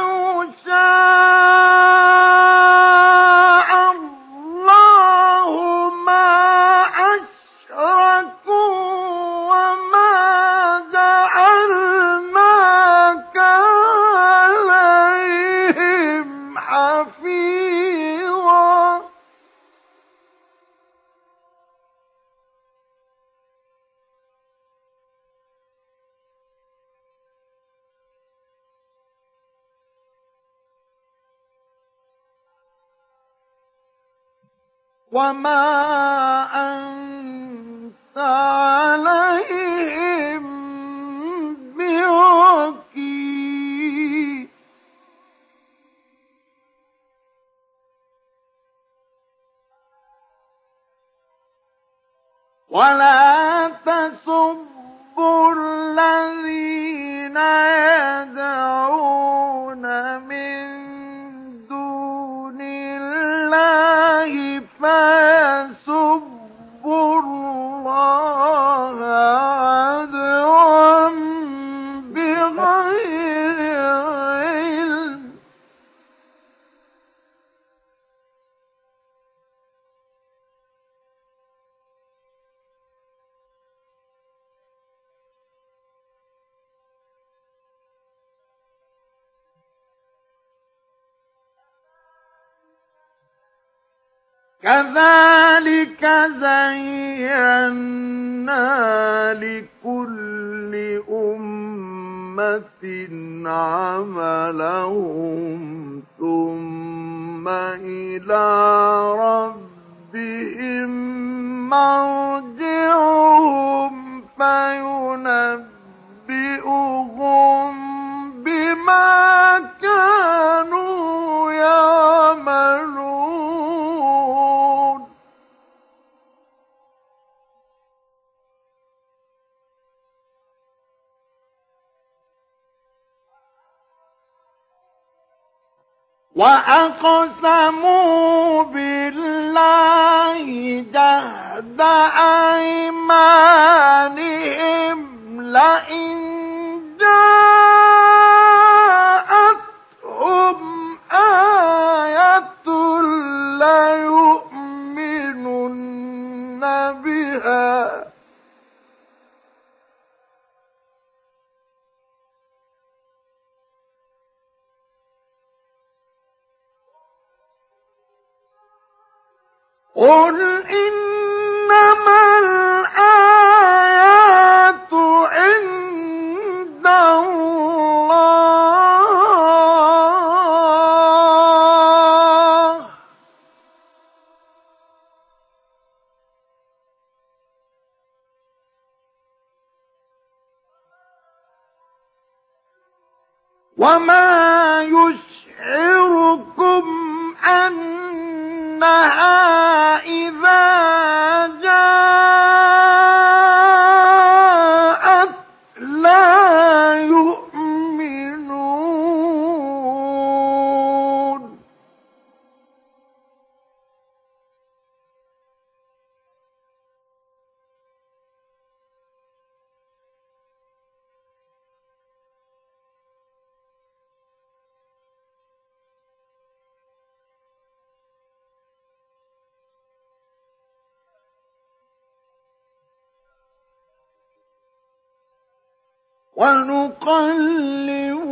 A: ونقلب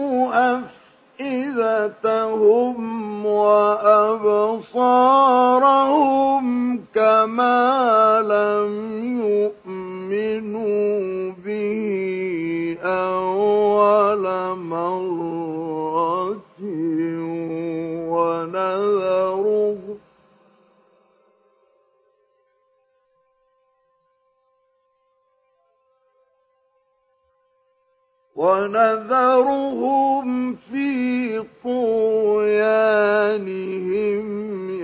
A: أفئدتهم وأبصارهم كما لم يؤمنوا به أول مرة. ونذرهم في طغيانهم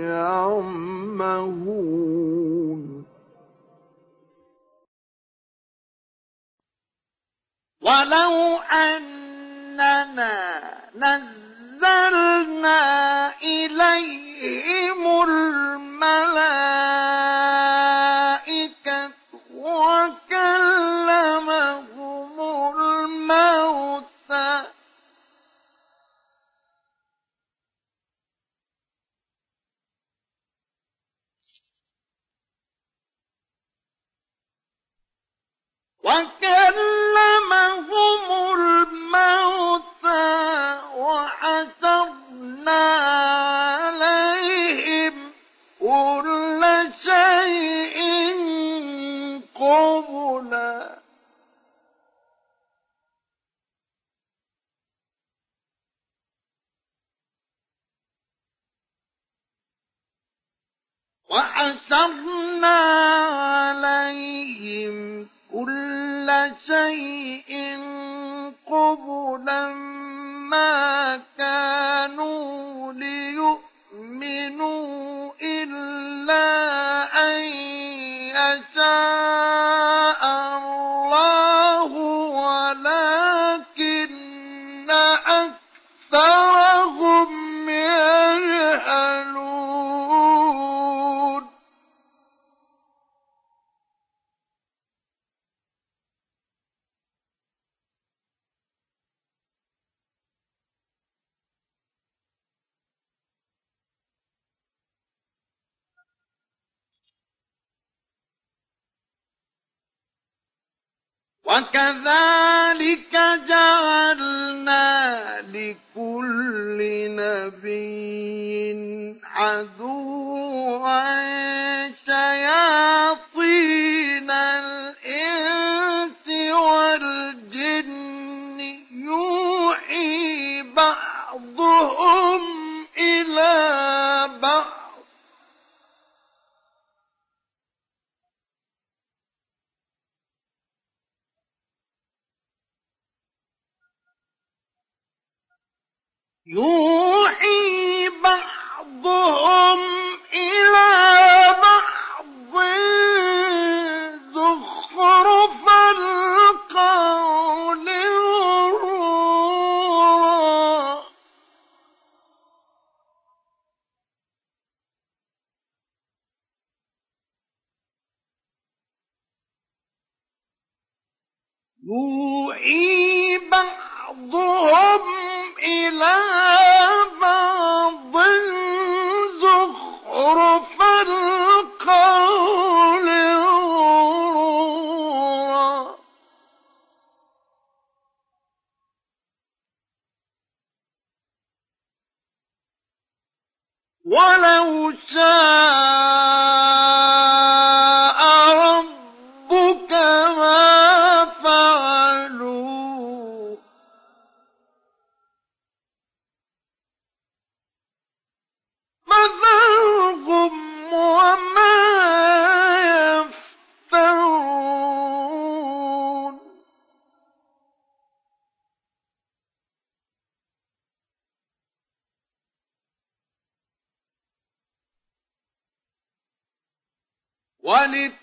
A: يعمهون. ولو أننا نزلنا إليهم الملائكة وكلمهم وكلمهم الموتى وحسبنا عليهم كل شيء قبلا. وحسبنا عليهم كل شيء قبلا ما كانوا ليؤمنوا إلا أن يشاء. وكذلك جعلنا لكل نبي عدوا شياطين الإنس والجن. يوحي بعضهم إلى بعض. يوحي بعضهم إلى بعض زخرف القول غرورا يوحي بعضهم إلى بعض زخرف القول غرورا ولو شاء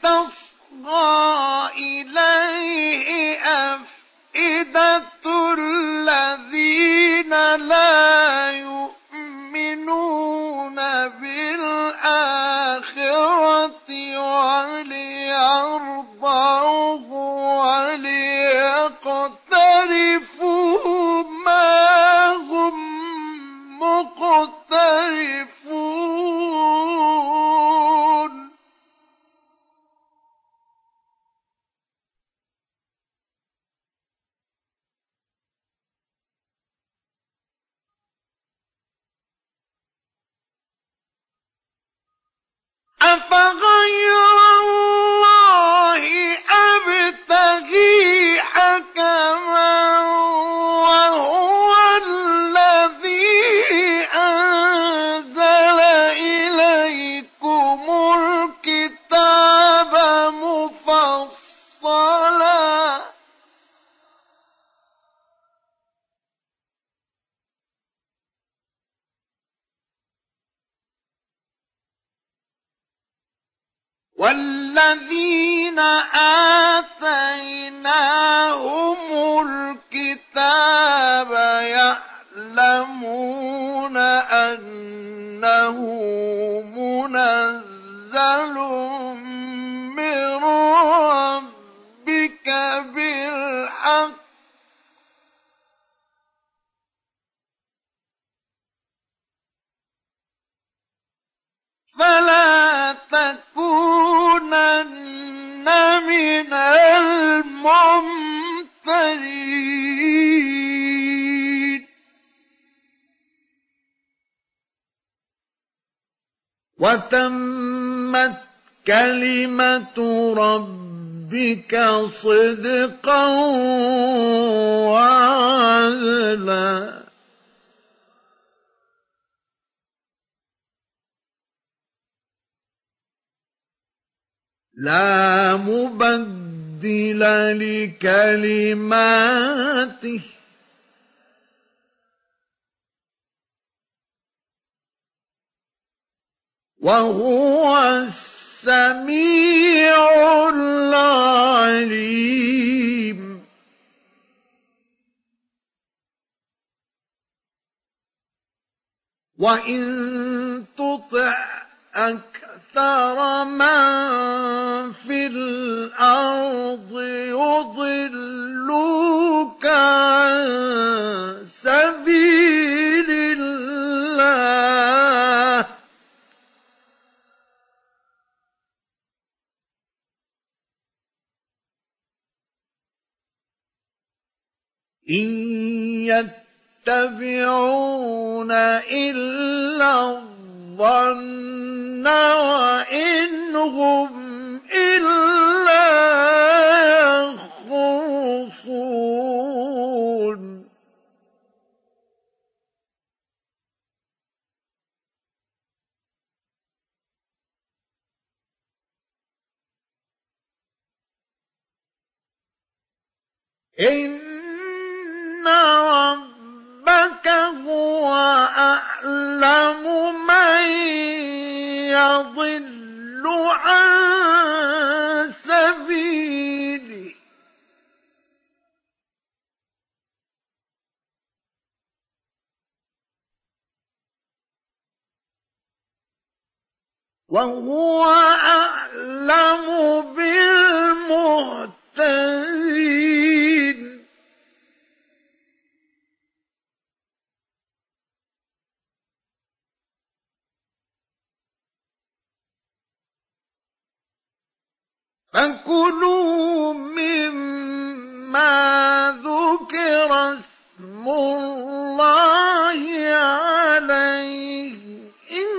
A: ولتصغى إليه أفئدة الذين لا يؤمنون بالآخرة وليرضوه وليقترفوا أفغير الله والذين آتيناهم الكتاب يعلمون أنه منزل من ربك بالحق. فلا وتمت كلمة ربك صدقا وعدلا. لا مبدل لكلماته. وهو السميع العليم. وإن تطع أكثر من في الأرض يضلوك عن سبيل الله. إن يتبعون إلا الظن وإن هم إلا يخرصون إن ربك هو أعلم من يضل عن سبيله. وهو أعلم بالمهتدين. فكلوا مما ذكر اسم الله عليه إن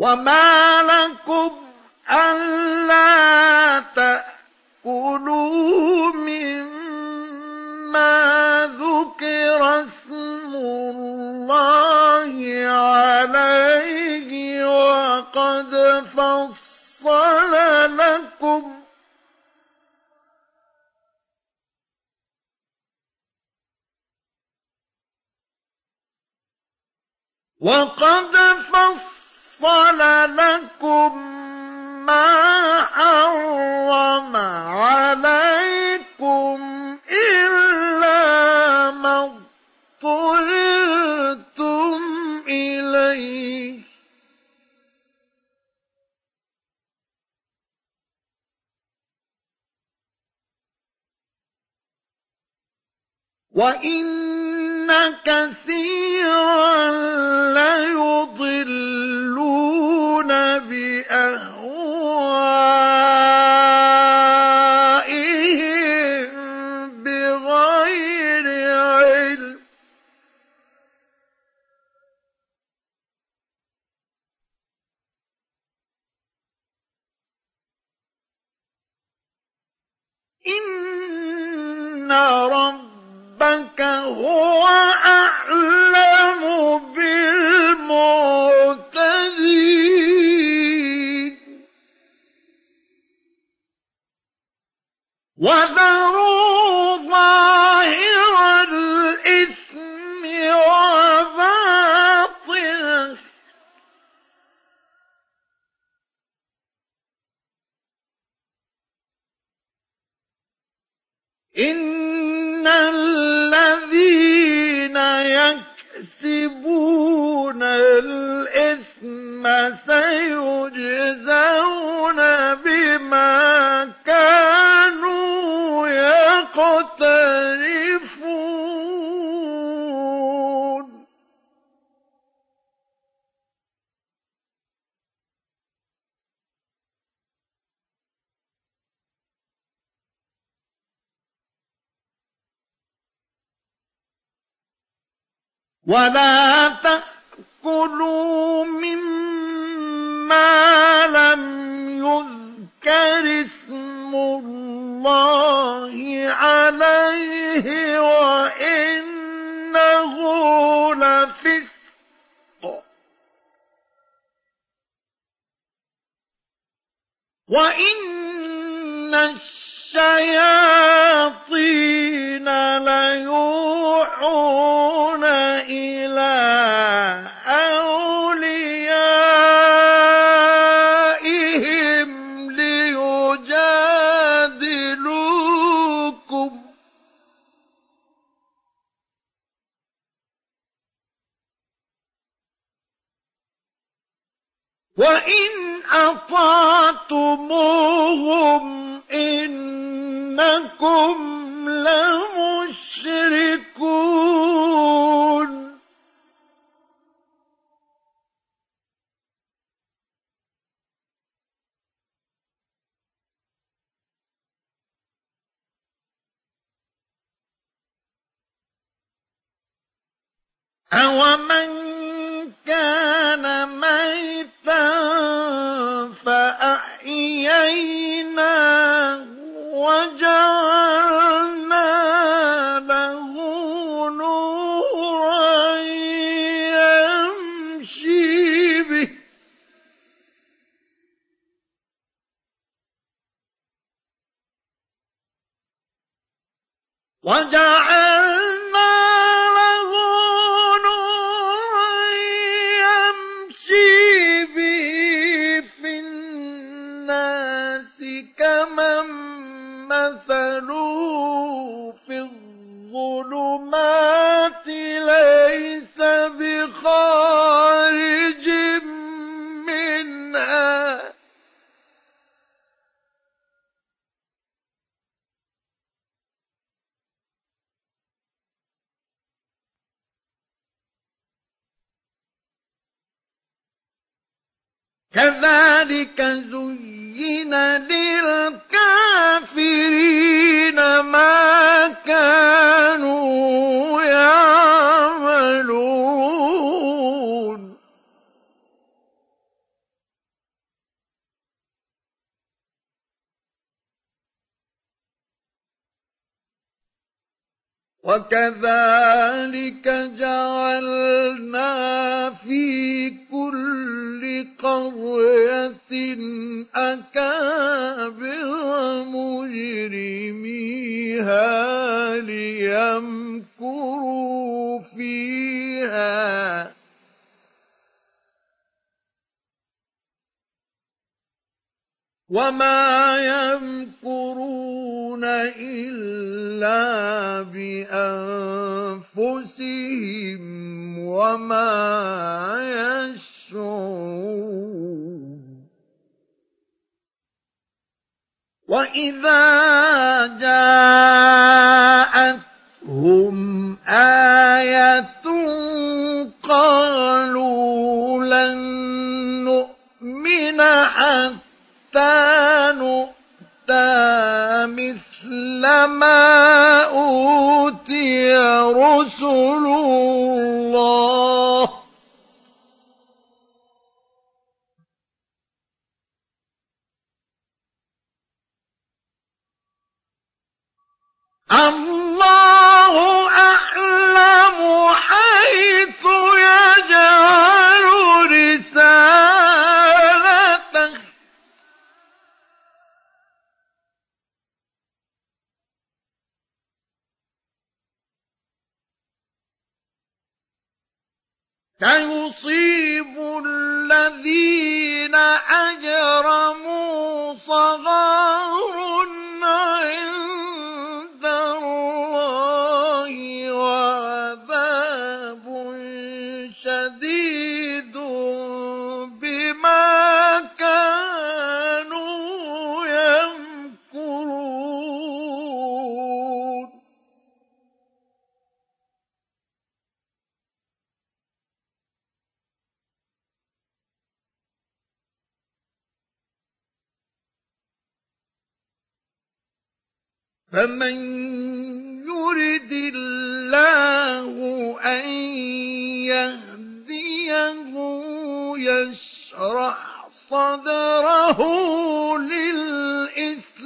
A: وما لكم ألا تأكلوا مما ذكر اسم الله عليه وقد فصل لكم وقد فصل لكم ما حرم عليكم إلا وإن كثيرا ليضلون بأهوائهم بغير علم إن ربك هو أعلم بالمعتدين. وذروا ظاهر الإثم وباطنه إن الذين يكسبون الإثم سيجزون بما كانوا يقترفون ولا تأكلوا مما لم يذكر اسم الله عليه وإنه لفسق. وإن الشياطين ليوحون أطعتموهم إنكم لمشركون. أومن كان ميتا فأحييناه وجعلنا له نورا يمشي به وجعلنا وما يمكرون إلا بأنفسهم وما يشعرون. وإذا جاءتهم آية قالوا لن نؤمن حتى ما أوتي رسل الله. الله أعلم حيث يجعل رسالته سيصيب الذين أجرموا صغار عند فمن يرد الله أن يهديه يشرح صدره للإسلام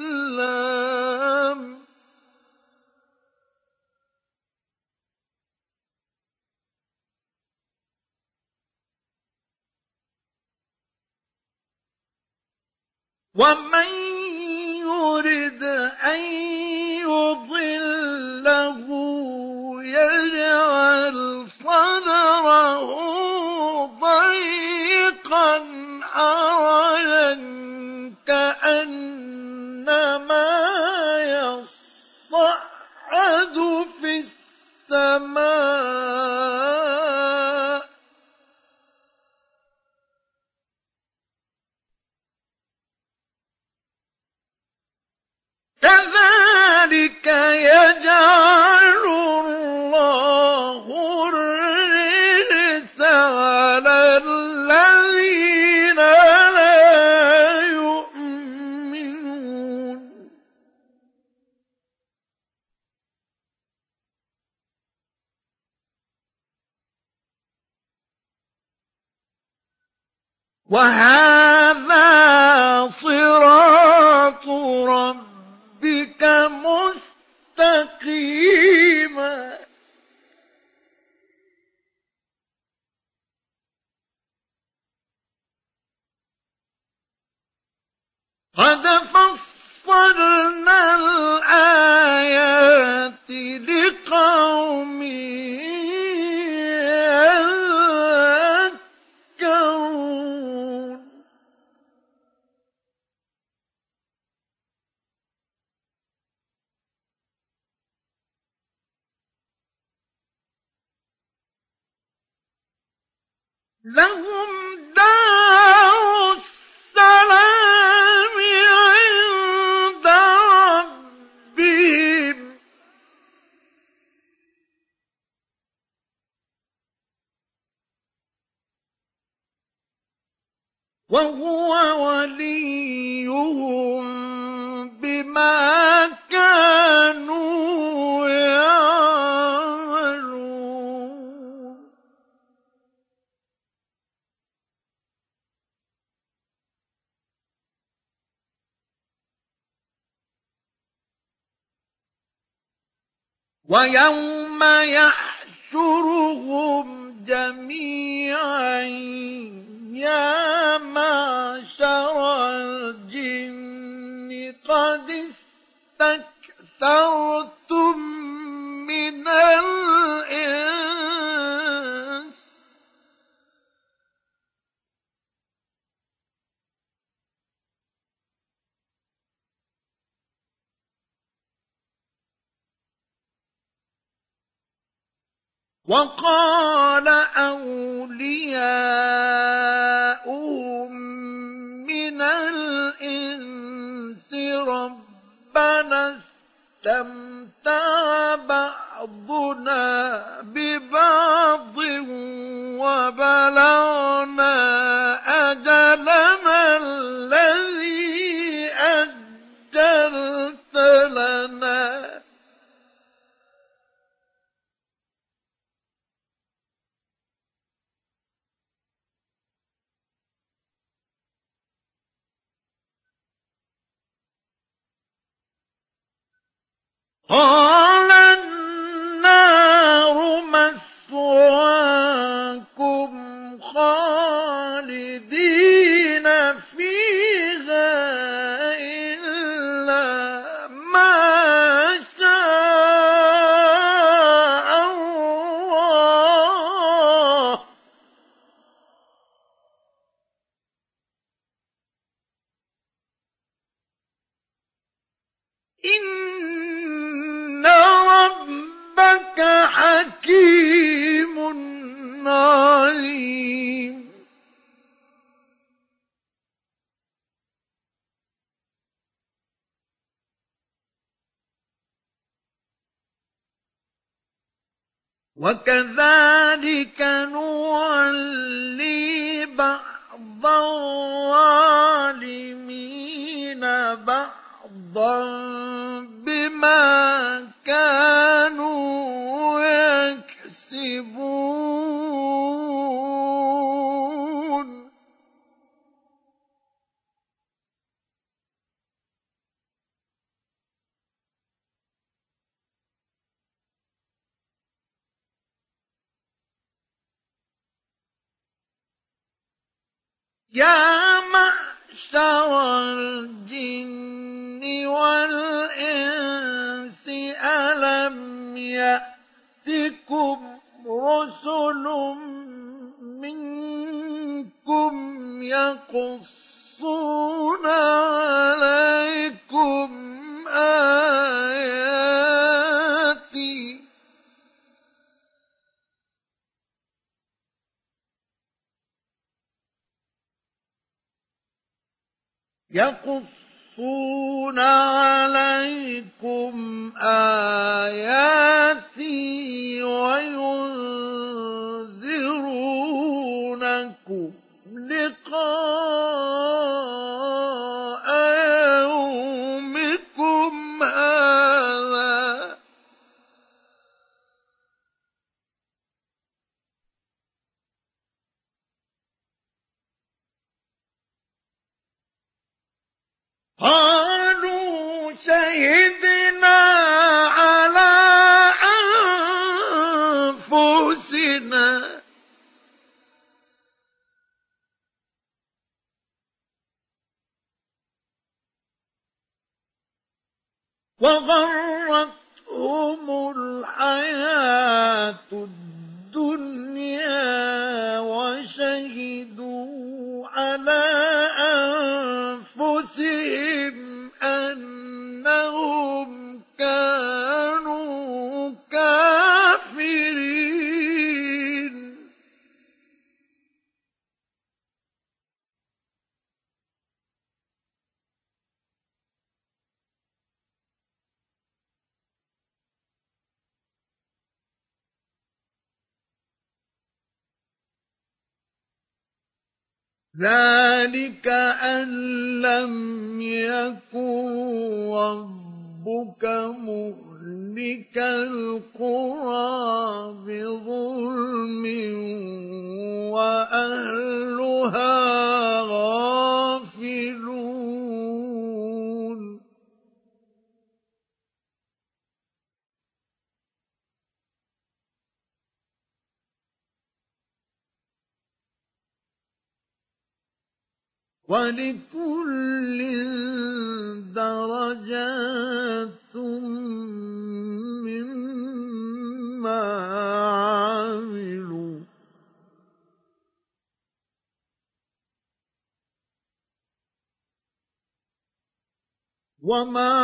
A: ومن يرد أن يضله يجعل صدره ضيقا حرجا كأنما يصعد في السماء. كذلك يجعل الله الرجس على الذين لا يؤمنون. وهذا صراط وهو وليهم بما كانوا يعملون. ويوم يحشرهم جميعا. يا معشر الجن قد استكثرتم من الإنس وقال أولياؤهم من الإنس ربنا استمتع بعضنا ببعض وبلغنا أجلنا الذي أجلت لنا. قال النار مثواكم خالدين. وكذلك نولي بعض الظالمين بعضا بما كانوا يكسبون. يا معشر الجن والإنس ألم يأتكم رسل منكم يقصون عليكم آياتي يقصون عليكم آياتي وينذرونكم لقاء قالوا شهدنا على أنفسنا. وغرتهم الحياة الدنيا. وشهدوا على أنفسهم أنهم كانوا ذلك أن لم يكن ربك مهلك القرى ولكل درجات مما عملوا. وما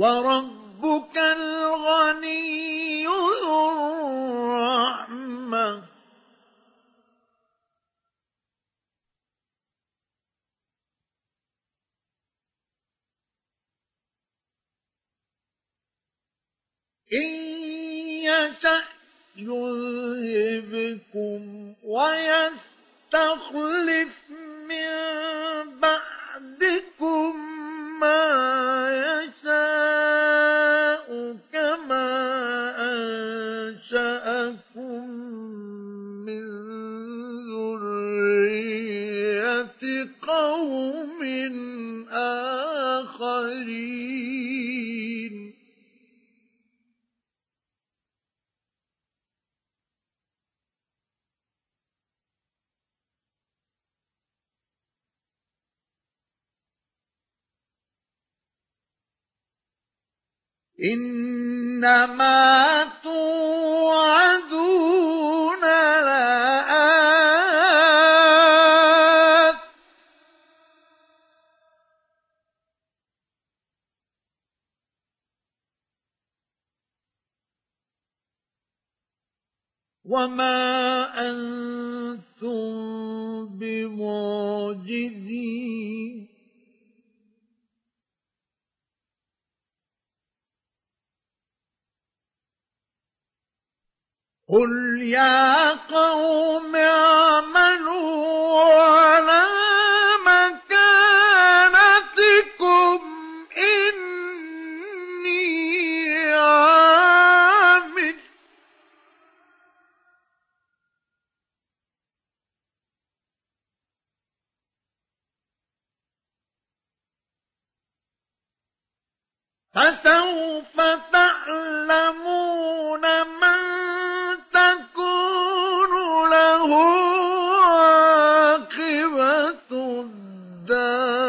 A: وربك الغني ذو الرحمة. إن يشأ يذهبكم ويستخلف إنما توعدون لآت. وما أنتم بمعجزين. قل يا قوم اعملوا على فسوف تعلمون من تكون له عاقبة الدار.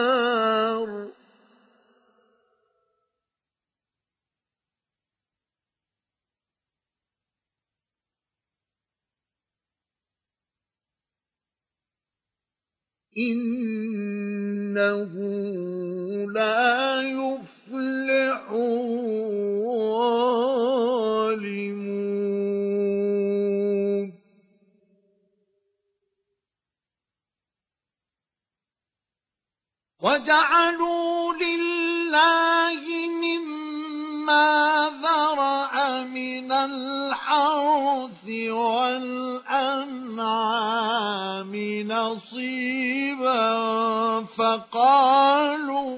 A: إنه لا يفلح وجعلوا لله مما ذرأ من من الحرث والأنعام نصيبا فقالوا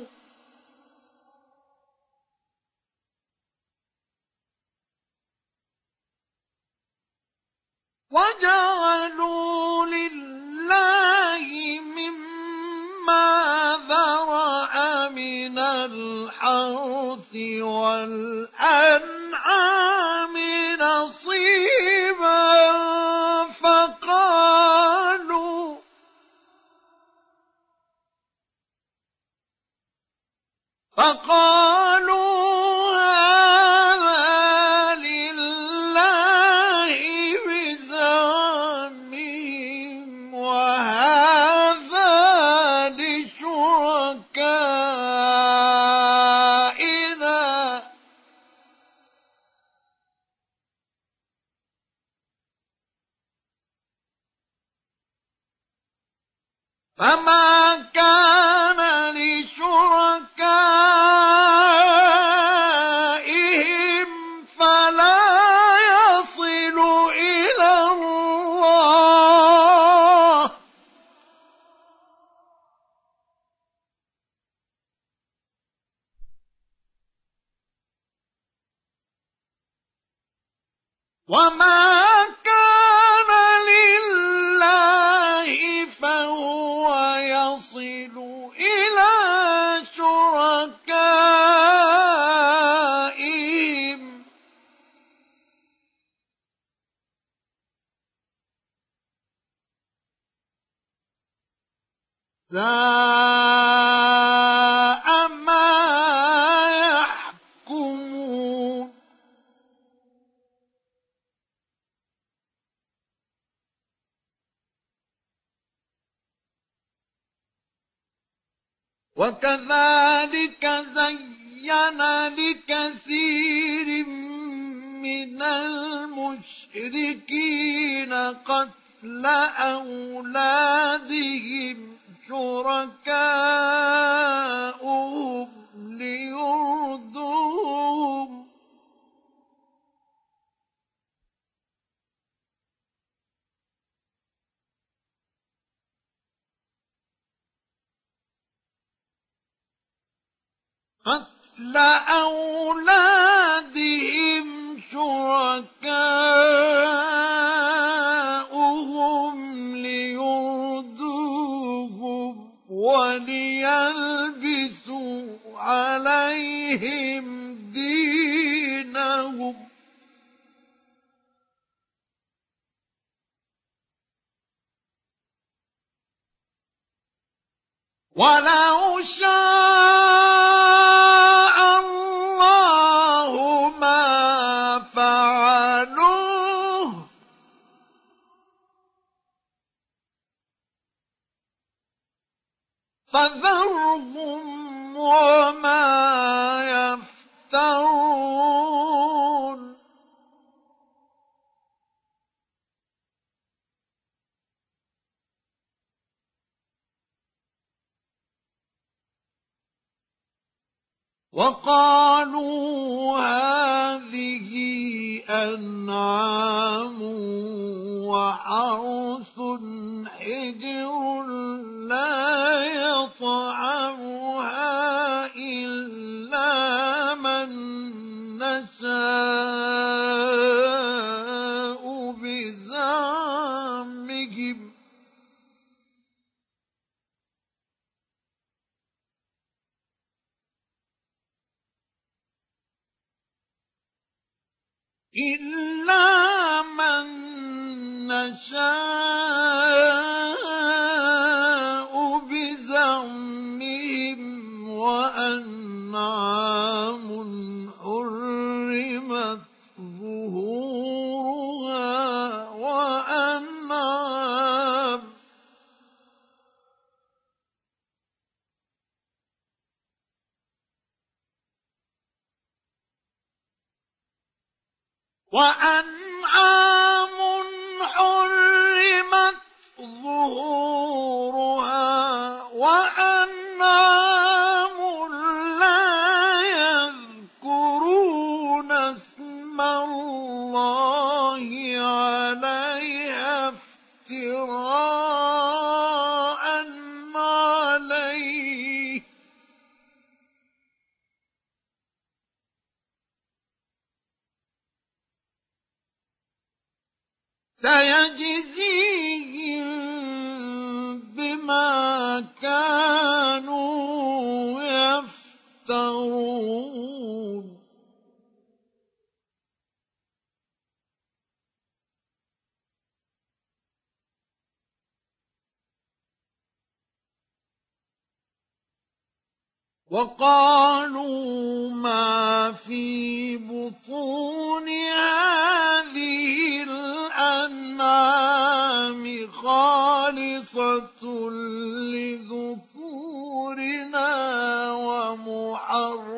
A: وجعلوا لله مما ذرأ من الحرث والأنعام نصيبا فقالوا فقالوا وكذلك زين لكثير من المشركين قتل أولادهم شركاؤهم ليردوهم قتل أولادهم شركاؤهم ليردوهم وليلبسوا عليهم دينهم. ولو شاء فذرهم وما يفترون. وقالوا هذه أنعام وحرث حجر لا يطعمها إلا من نشاء بزعمهم إلا من نشاء بزعمهم وأنعام وأنعام حرمت ظهورها وأنعام سيجزيهم وقالوا ما في بطون هذه الأنعام خالصة لذكورنا ومحرم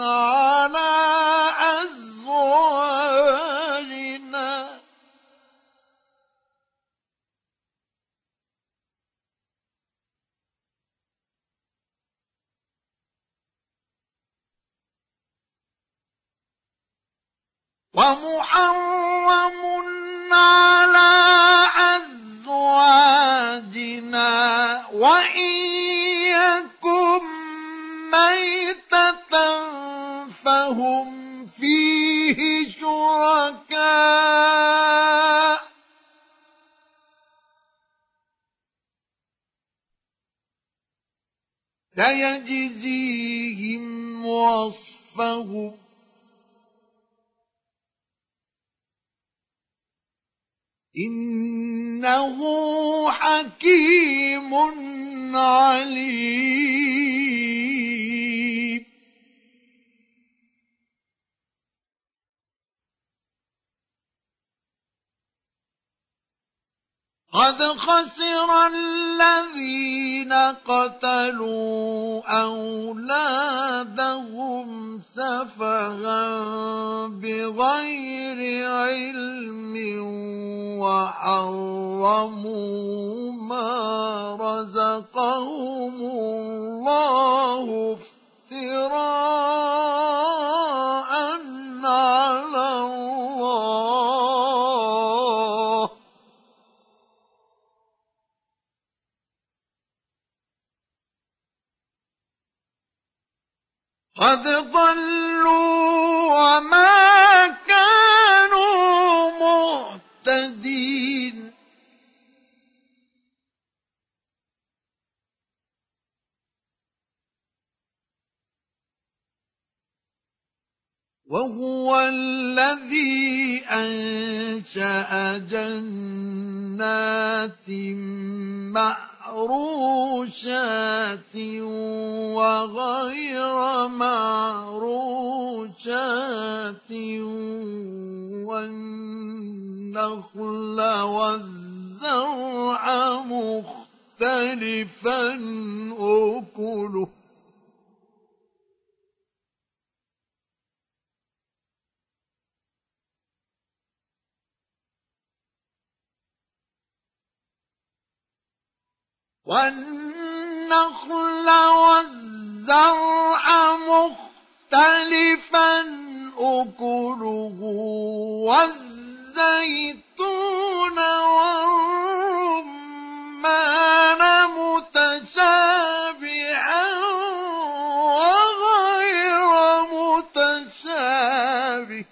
A: على أزواجنا. ومحرم على أزواجنا وإن يكن ميتة فهم فيه شركاء. سيجزيهم وصفهم إنه حكيم عليم. قد خسر الذين قتلوا أولادهم سفها بغير علم وحرموا ما رزقهم الله افتراء على الله. قد ضلوا وما وهو الذي أنشأ جنات معروشات وغير معروشات والنخل والزرع مختلفا أكله. والنخل والزرع مختلفا أكله والزيتون والرمان متشابها وغير متشابه.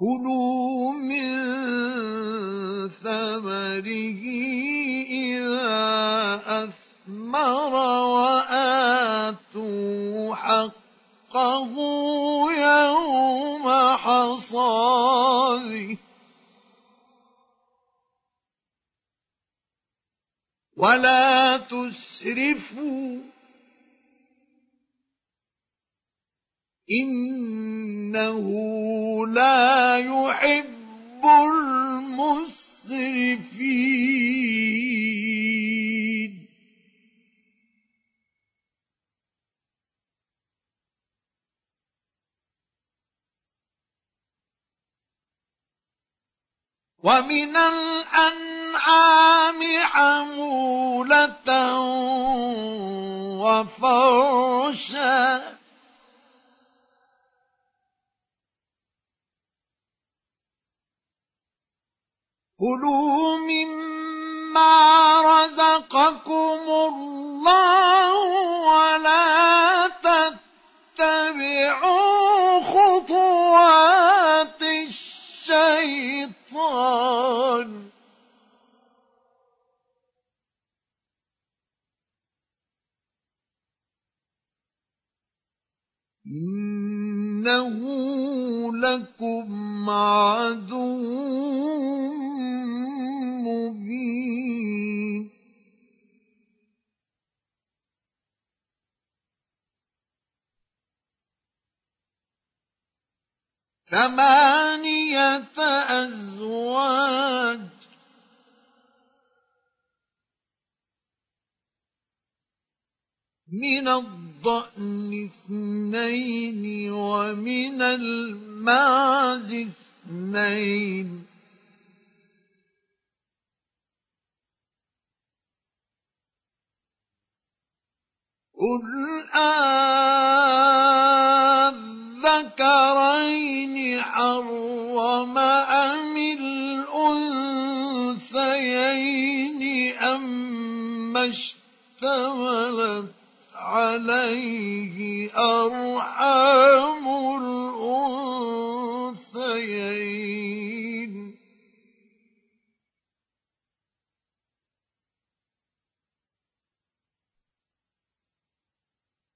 A: كلوا من ثمره إذا أثمر وآتوا حقه يوم حصاده. ولا تسرفوا إنه لا يحب المسرفين. ومن الأنعام حمولة وفرشا كلوا مما رزقكم الله ولا تتبعوا خطوات الشيطان. إنه لكم عدو مبين ثمانية أزواج. من الضأن اثنين ومن المعز اثنين. قل أذكرين حرم أم الأنثيين أم اشتملت عليه أرحام الأنثيين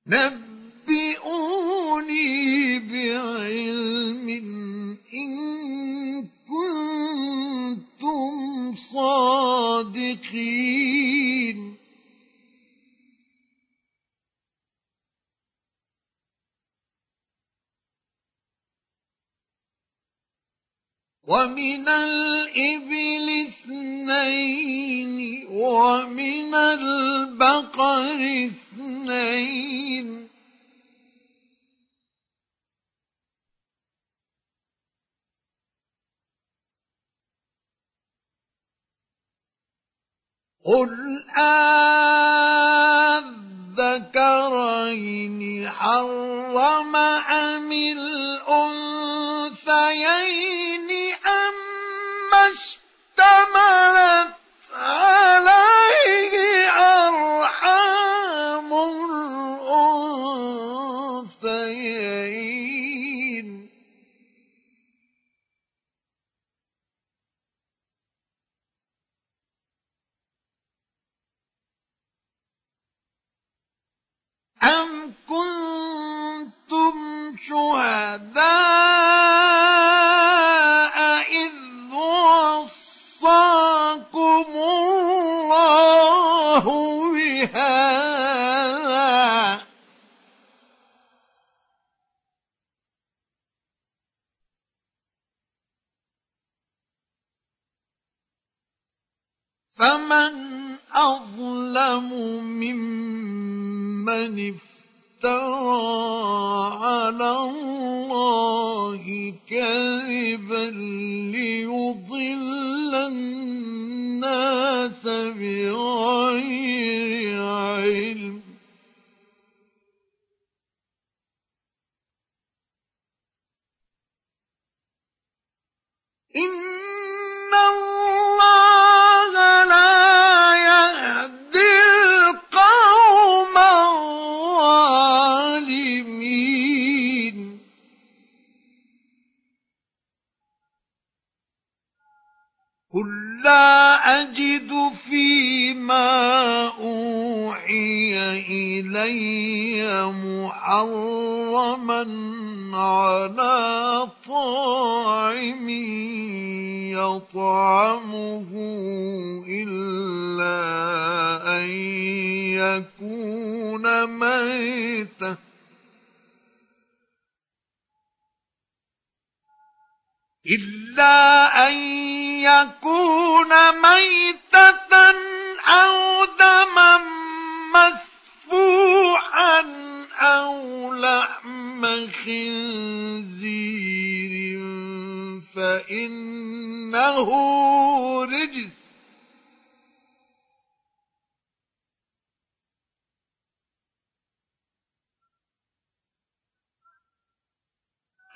A: نبئوني بعلم إن كنتم صادقين. ومن الإبل اثنين ومن البقر اثنين. قل أذكرين حرم أم الأنثيين اشتملت عليه أم كنتم شهداء إذ وصاكم الله بهذا فمن أظلم ممن افترى على الله كذبا ليضل الناس بغير علم. إن الله لا أجد فيما أوحي إلي محرما على طاعم يطعمه إلا أن يكون ميتًا إلا أن يكون ميتة أو دما مسفوحا أو لحم خنزير فإنه رجس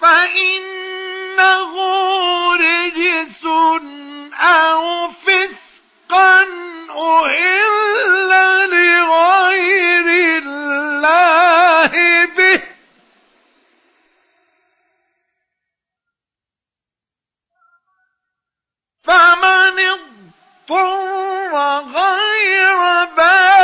A: فإنه رجس أو فسقا أهل لغير الله به. فمن اضطر غير باغ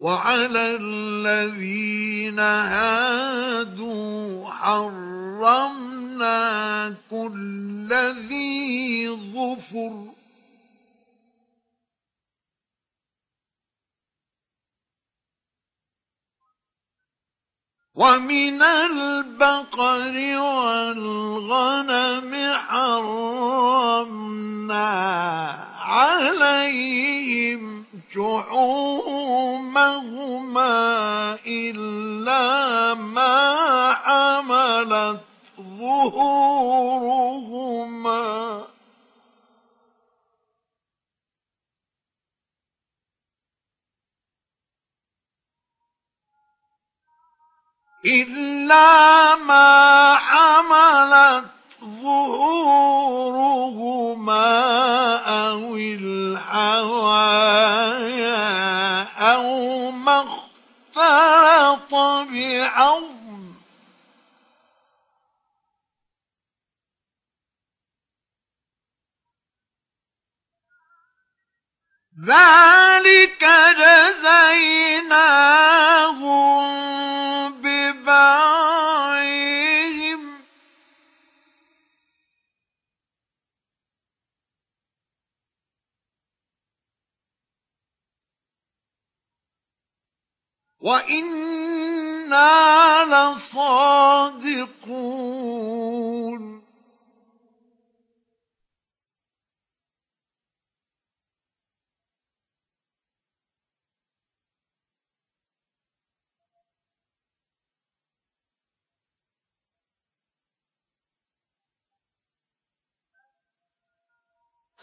A: وعلى الذين هادوا حرمنا كل ذي ظفر. ومن البقر والغنم حرمنا عليهم شحومهما إلا ما حملت ظهورهما. إلا ما حملت ظهورهما أو الحوايا أو ما اختلط بعظم. ذلك جزيناهم ببغيهم وإنا لصادقون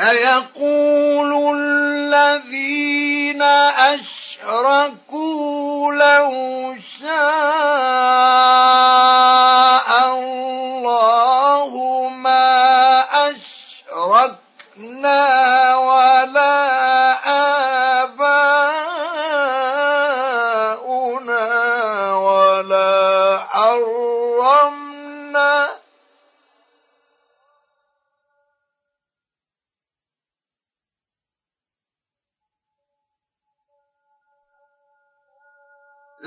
A: سيقول الذين أشركوا لو شاء الله ما أشركنا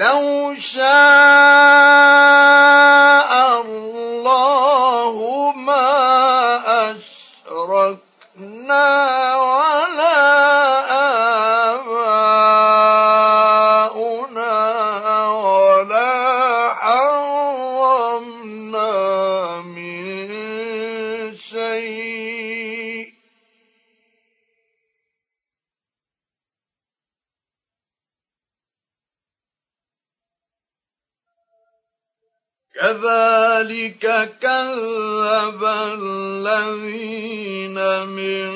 A: لو شاء كذب الذين من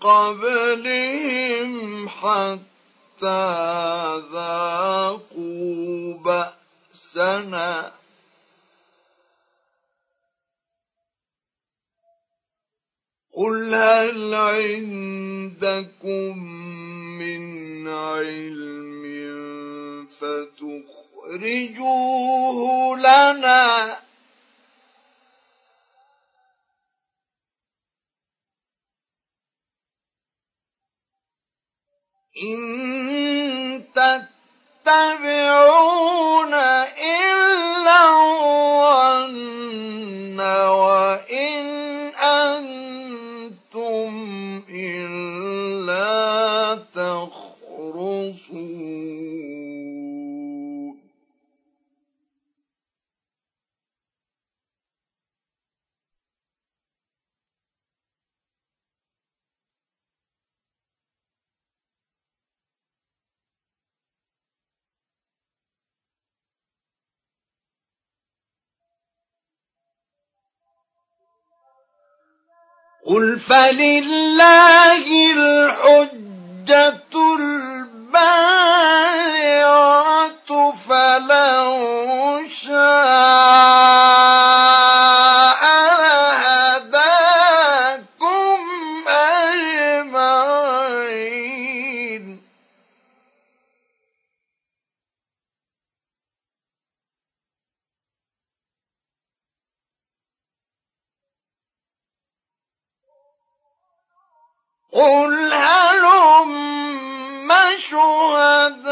A: قبلهم حتى ذاقوا بأسنا. قل هل عندكم من علم فتخرجوه لنا؟ إن تتبعون إلا الظن وإن قل فلله الحجة البالغة فلو شاء قل هلم شهداء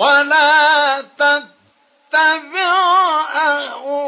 A: ولا تتبع أهواءهم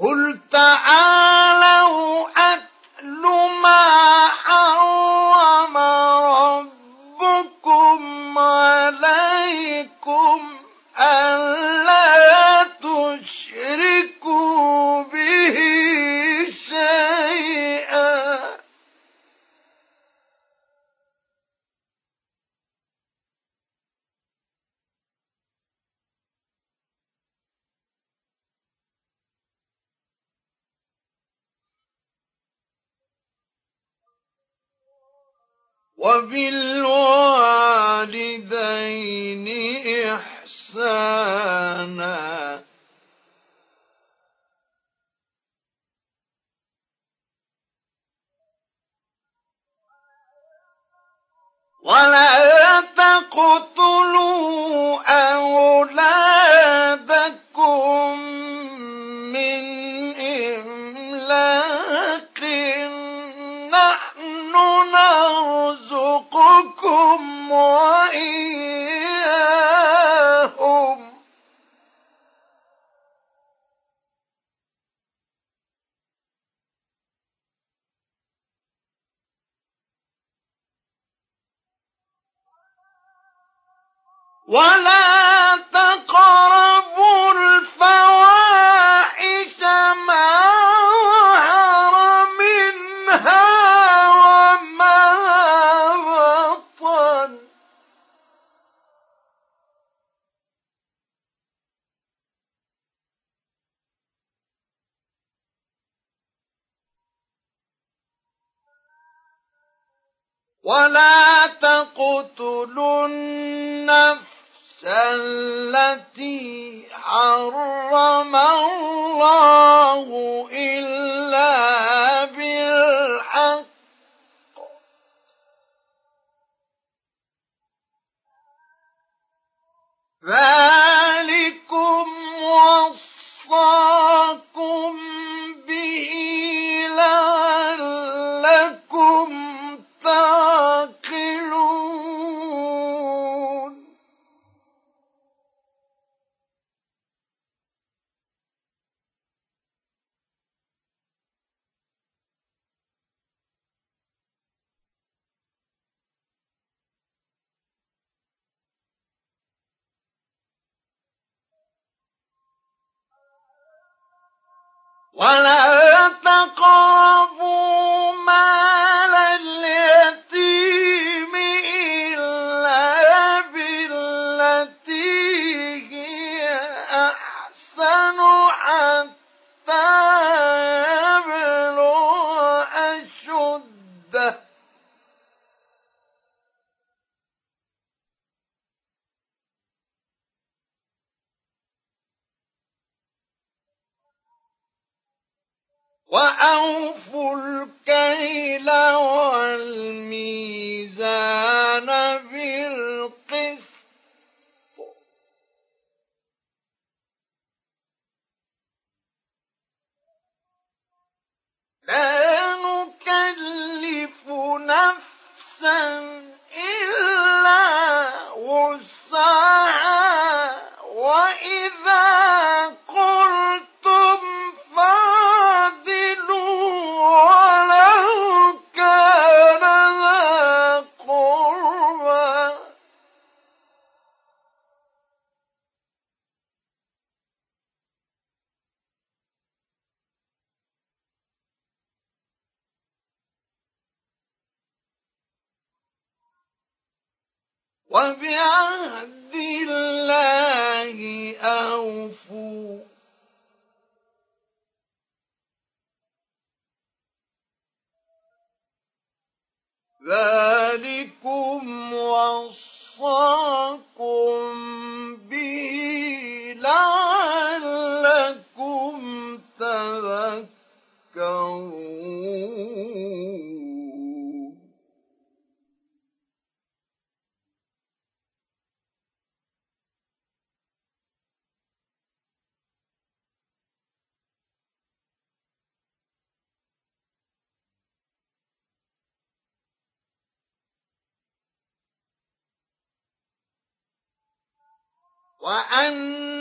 A: قل تعالوا أتل ما حرم ولا تقربوا وأن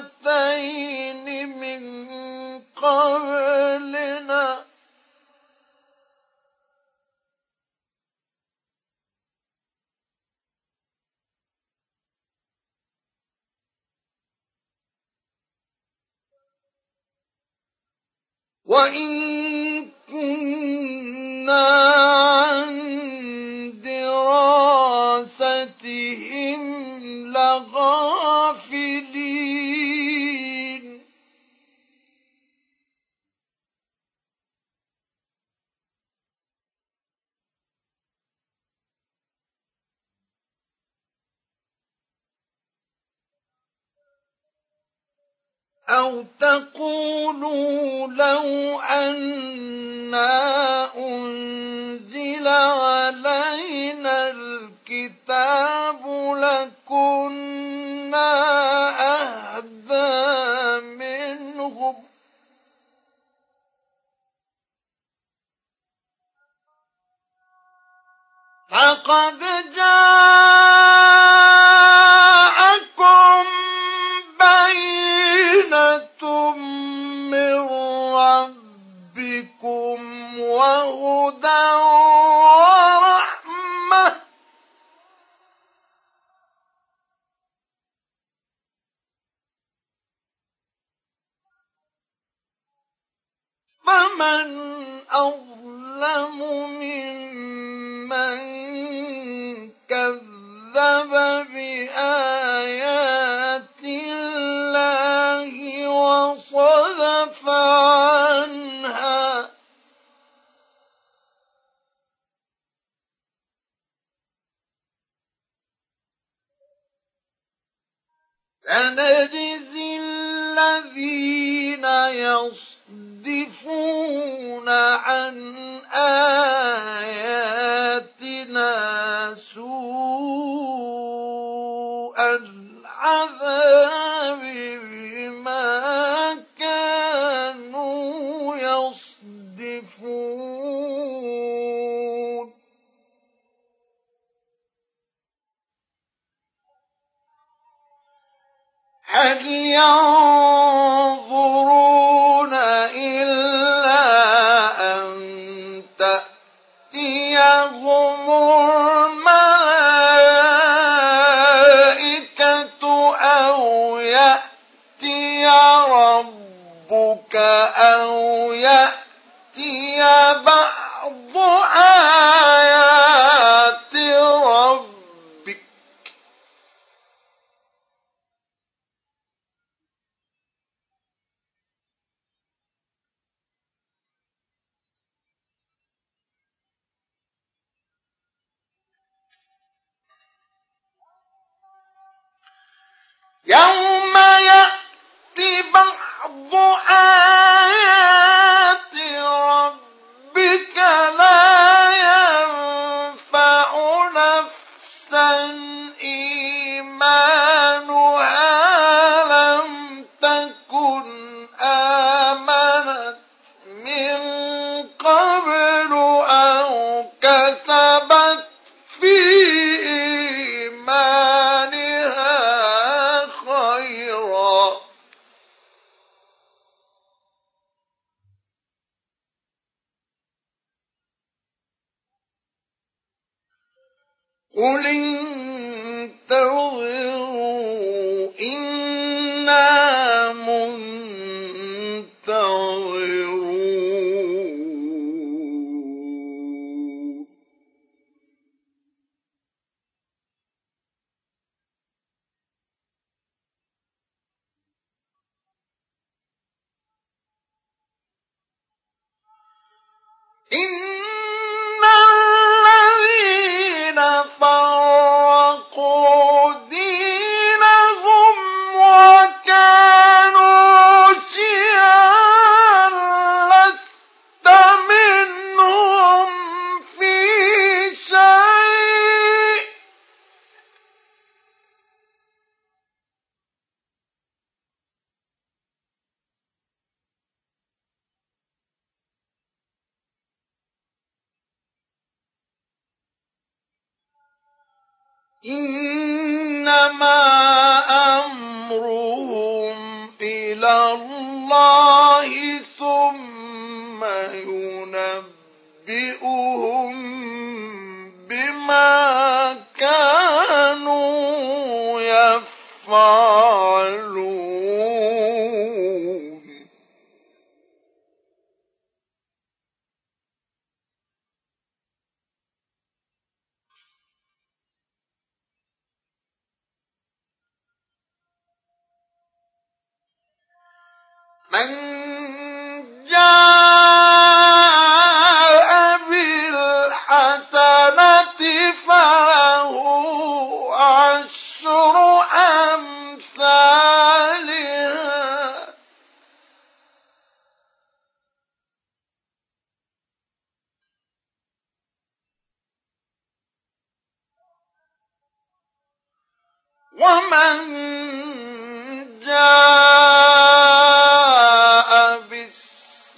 A: طائفتين من قبلنا. وإن كنا عن دراستهم لغافلين. أو تقولوا لو أنا أنزل علينا الكتاب لكنا أهدى منهم فقد جاءكم وهدى ورحمة. فمن أظلم ممن كذب بآيات سنجزي الذين يصدفون عن آياتنا سوء هل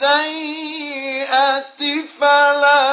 A: بالسيئة فلا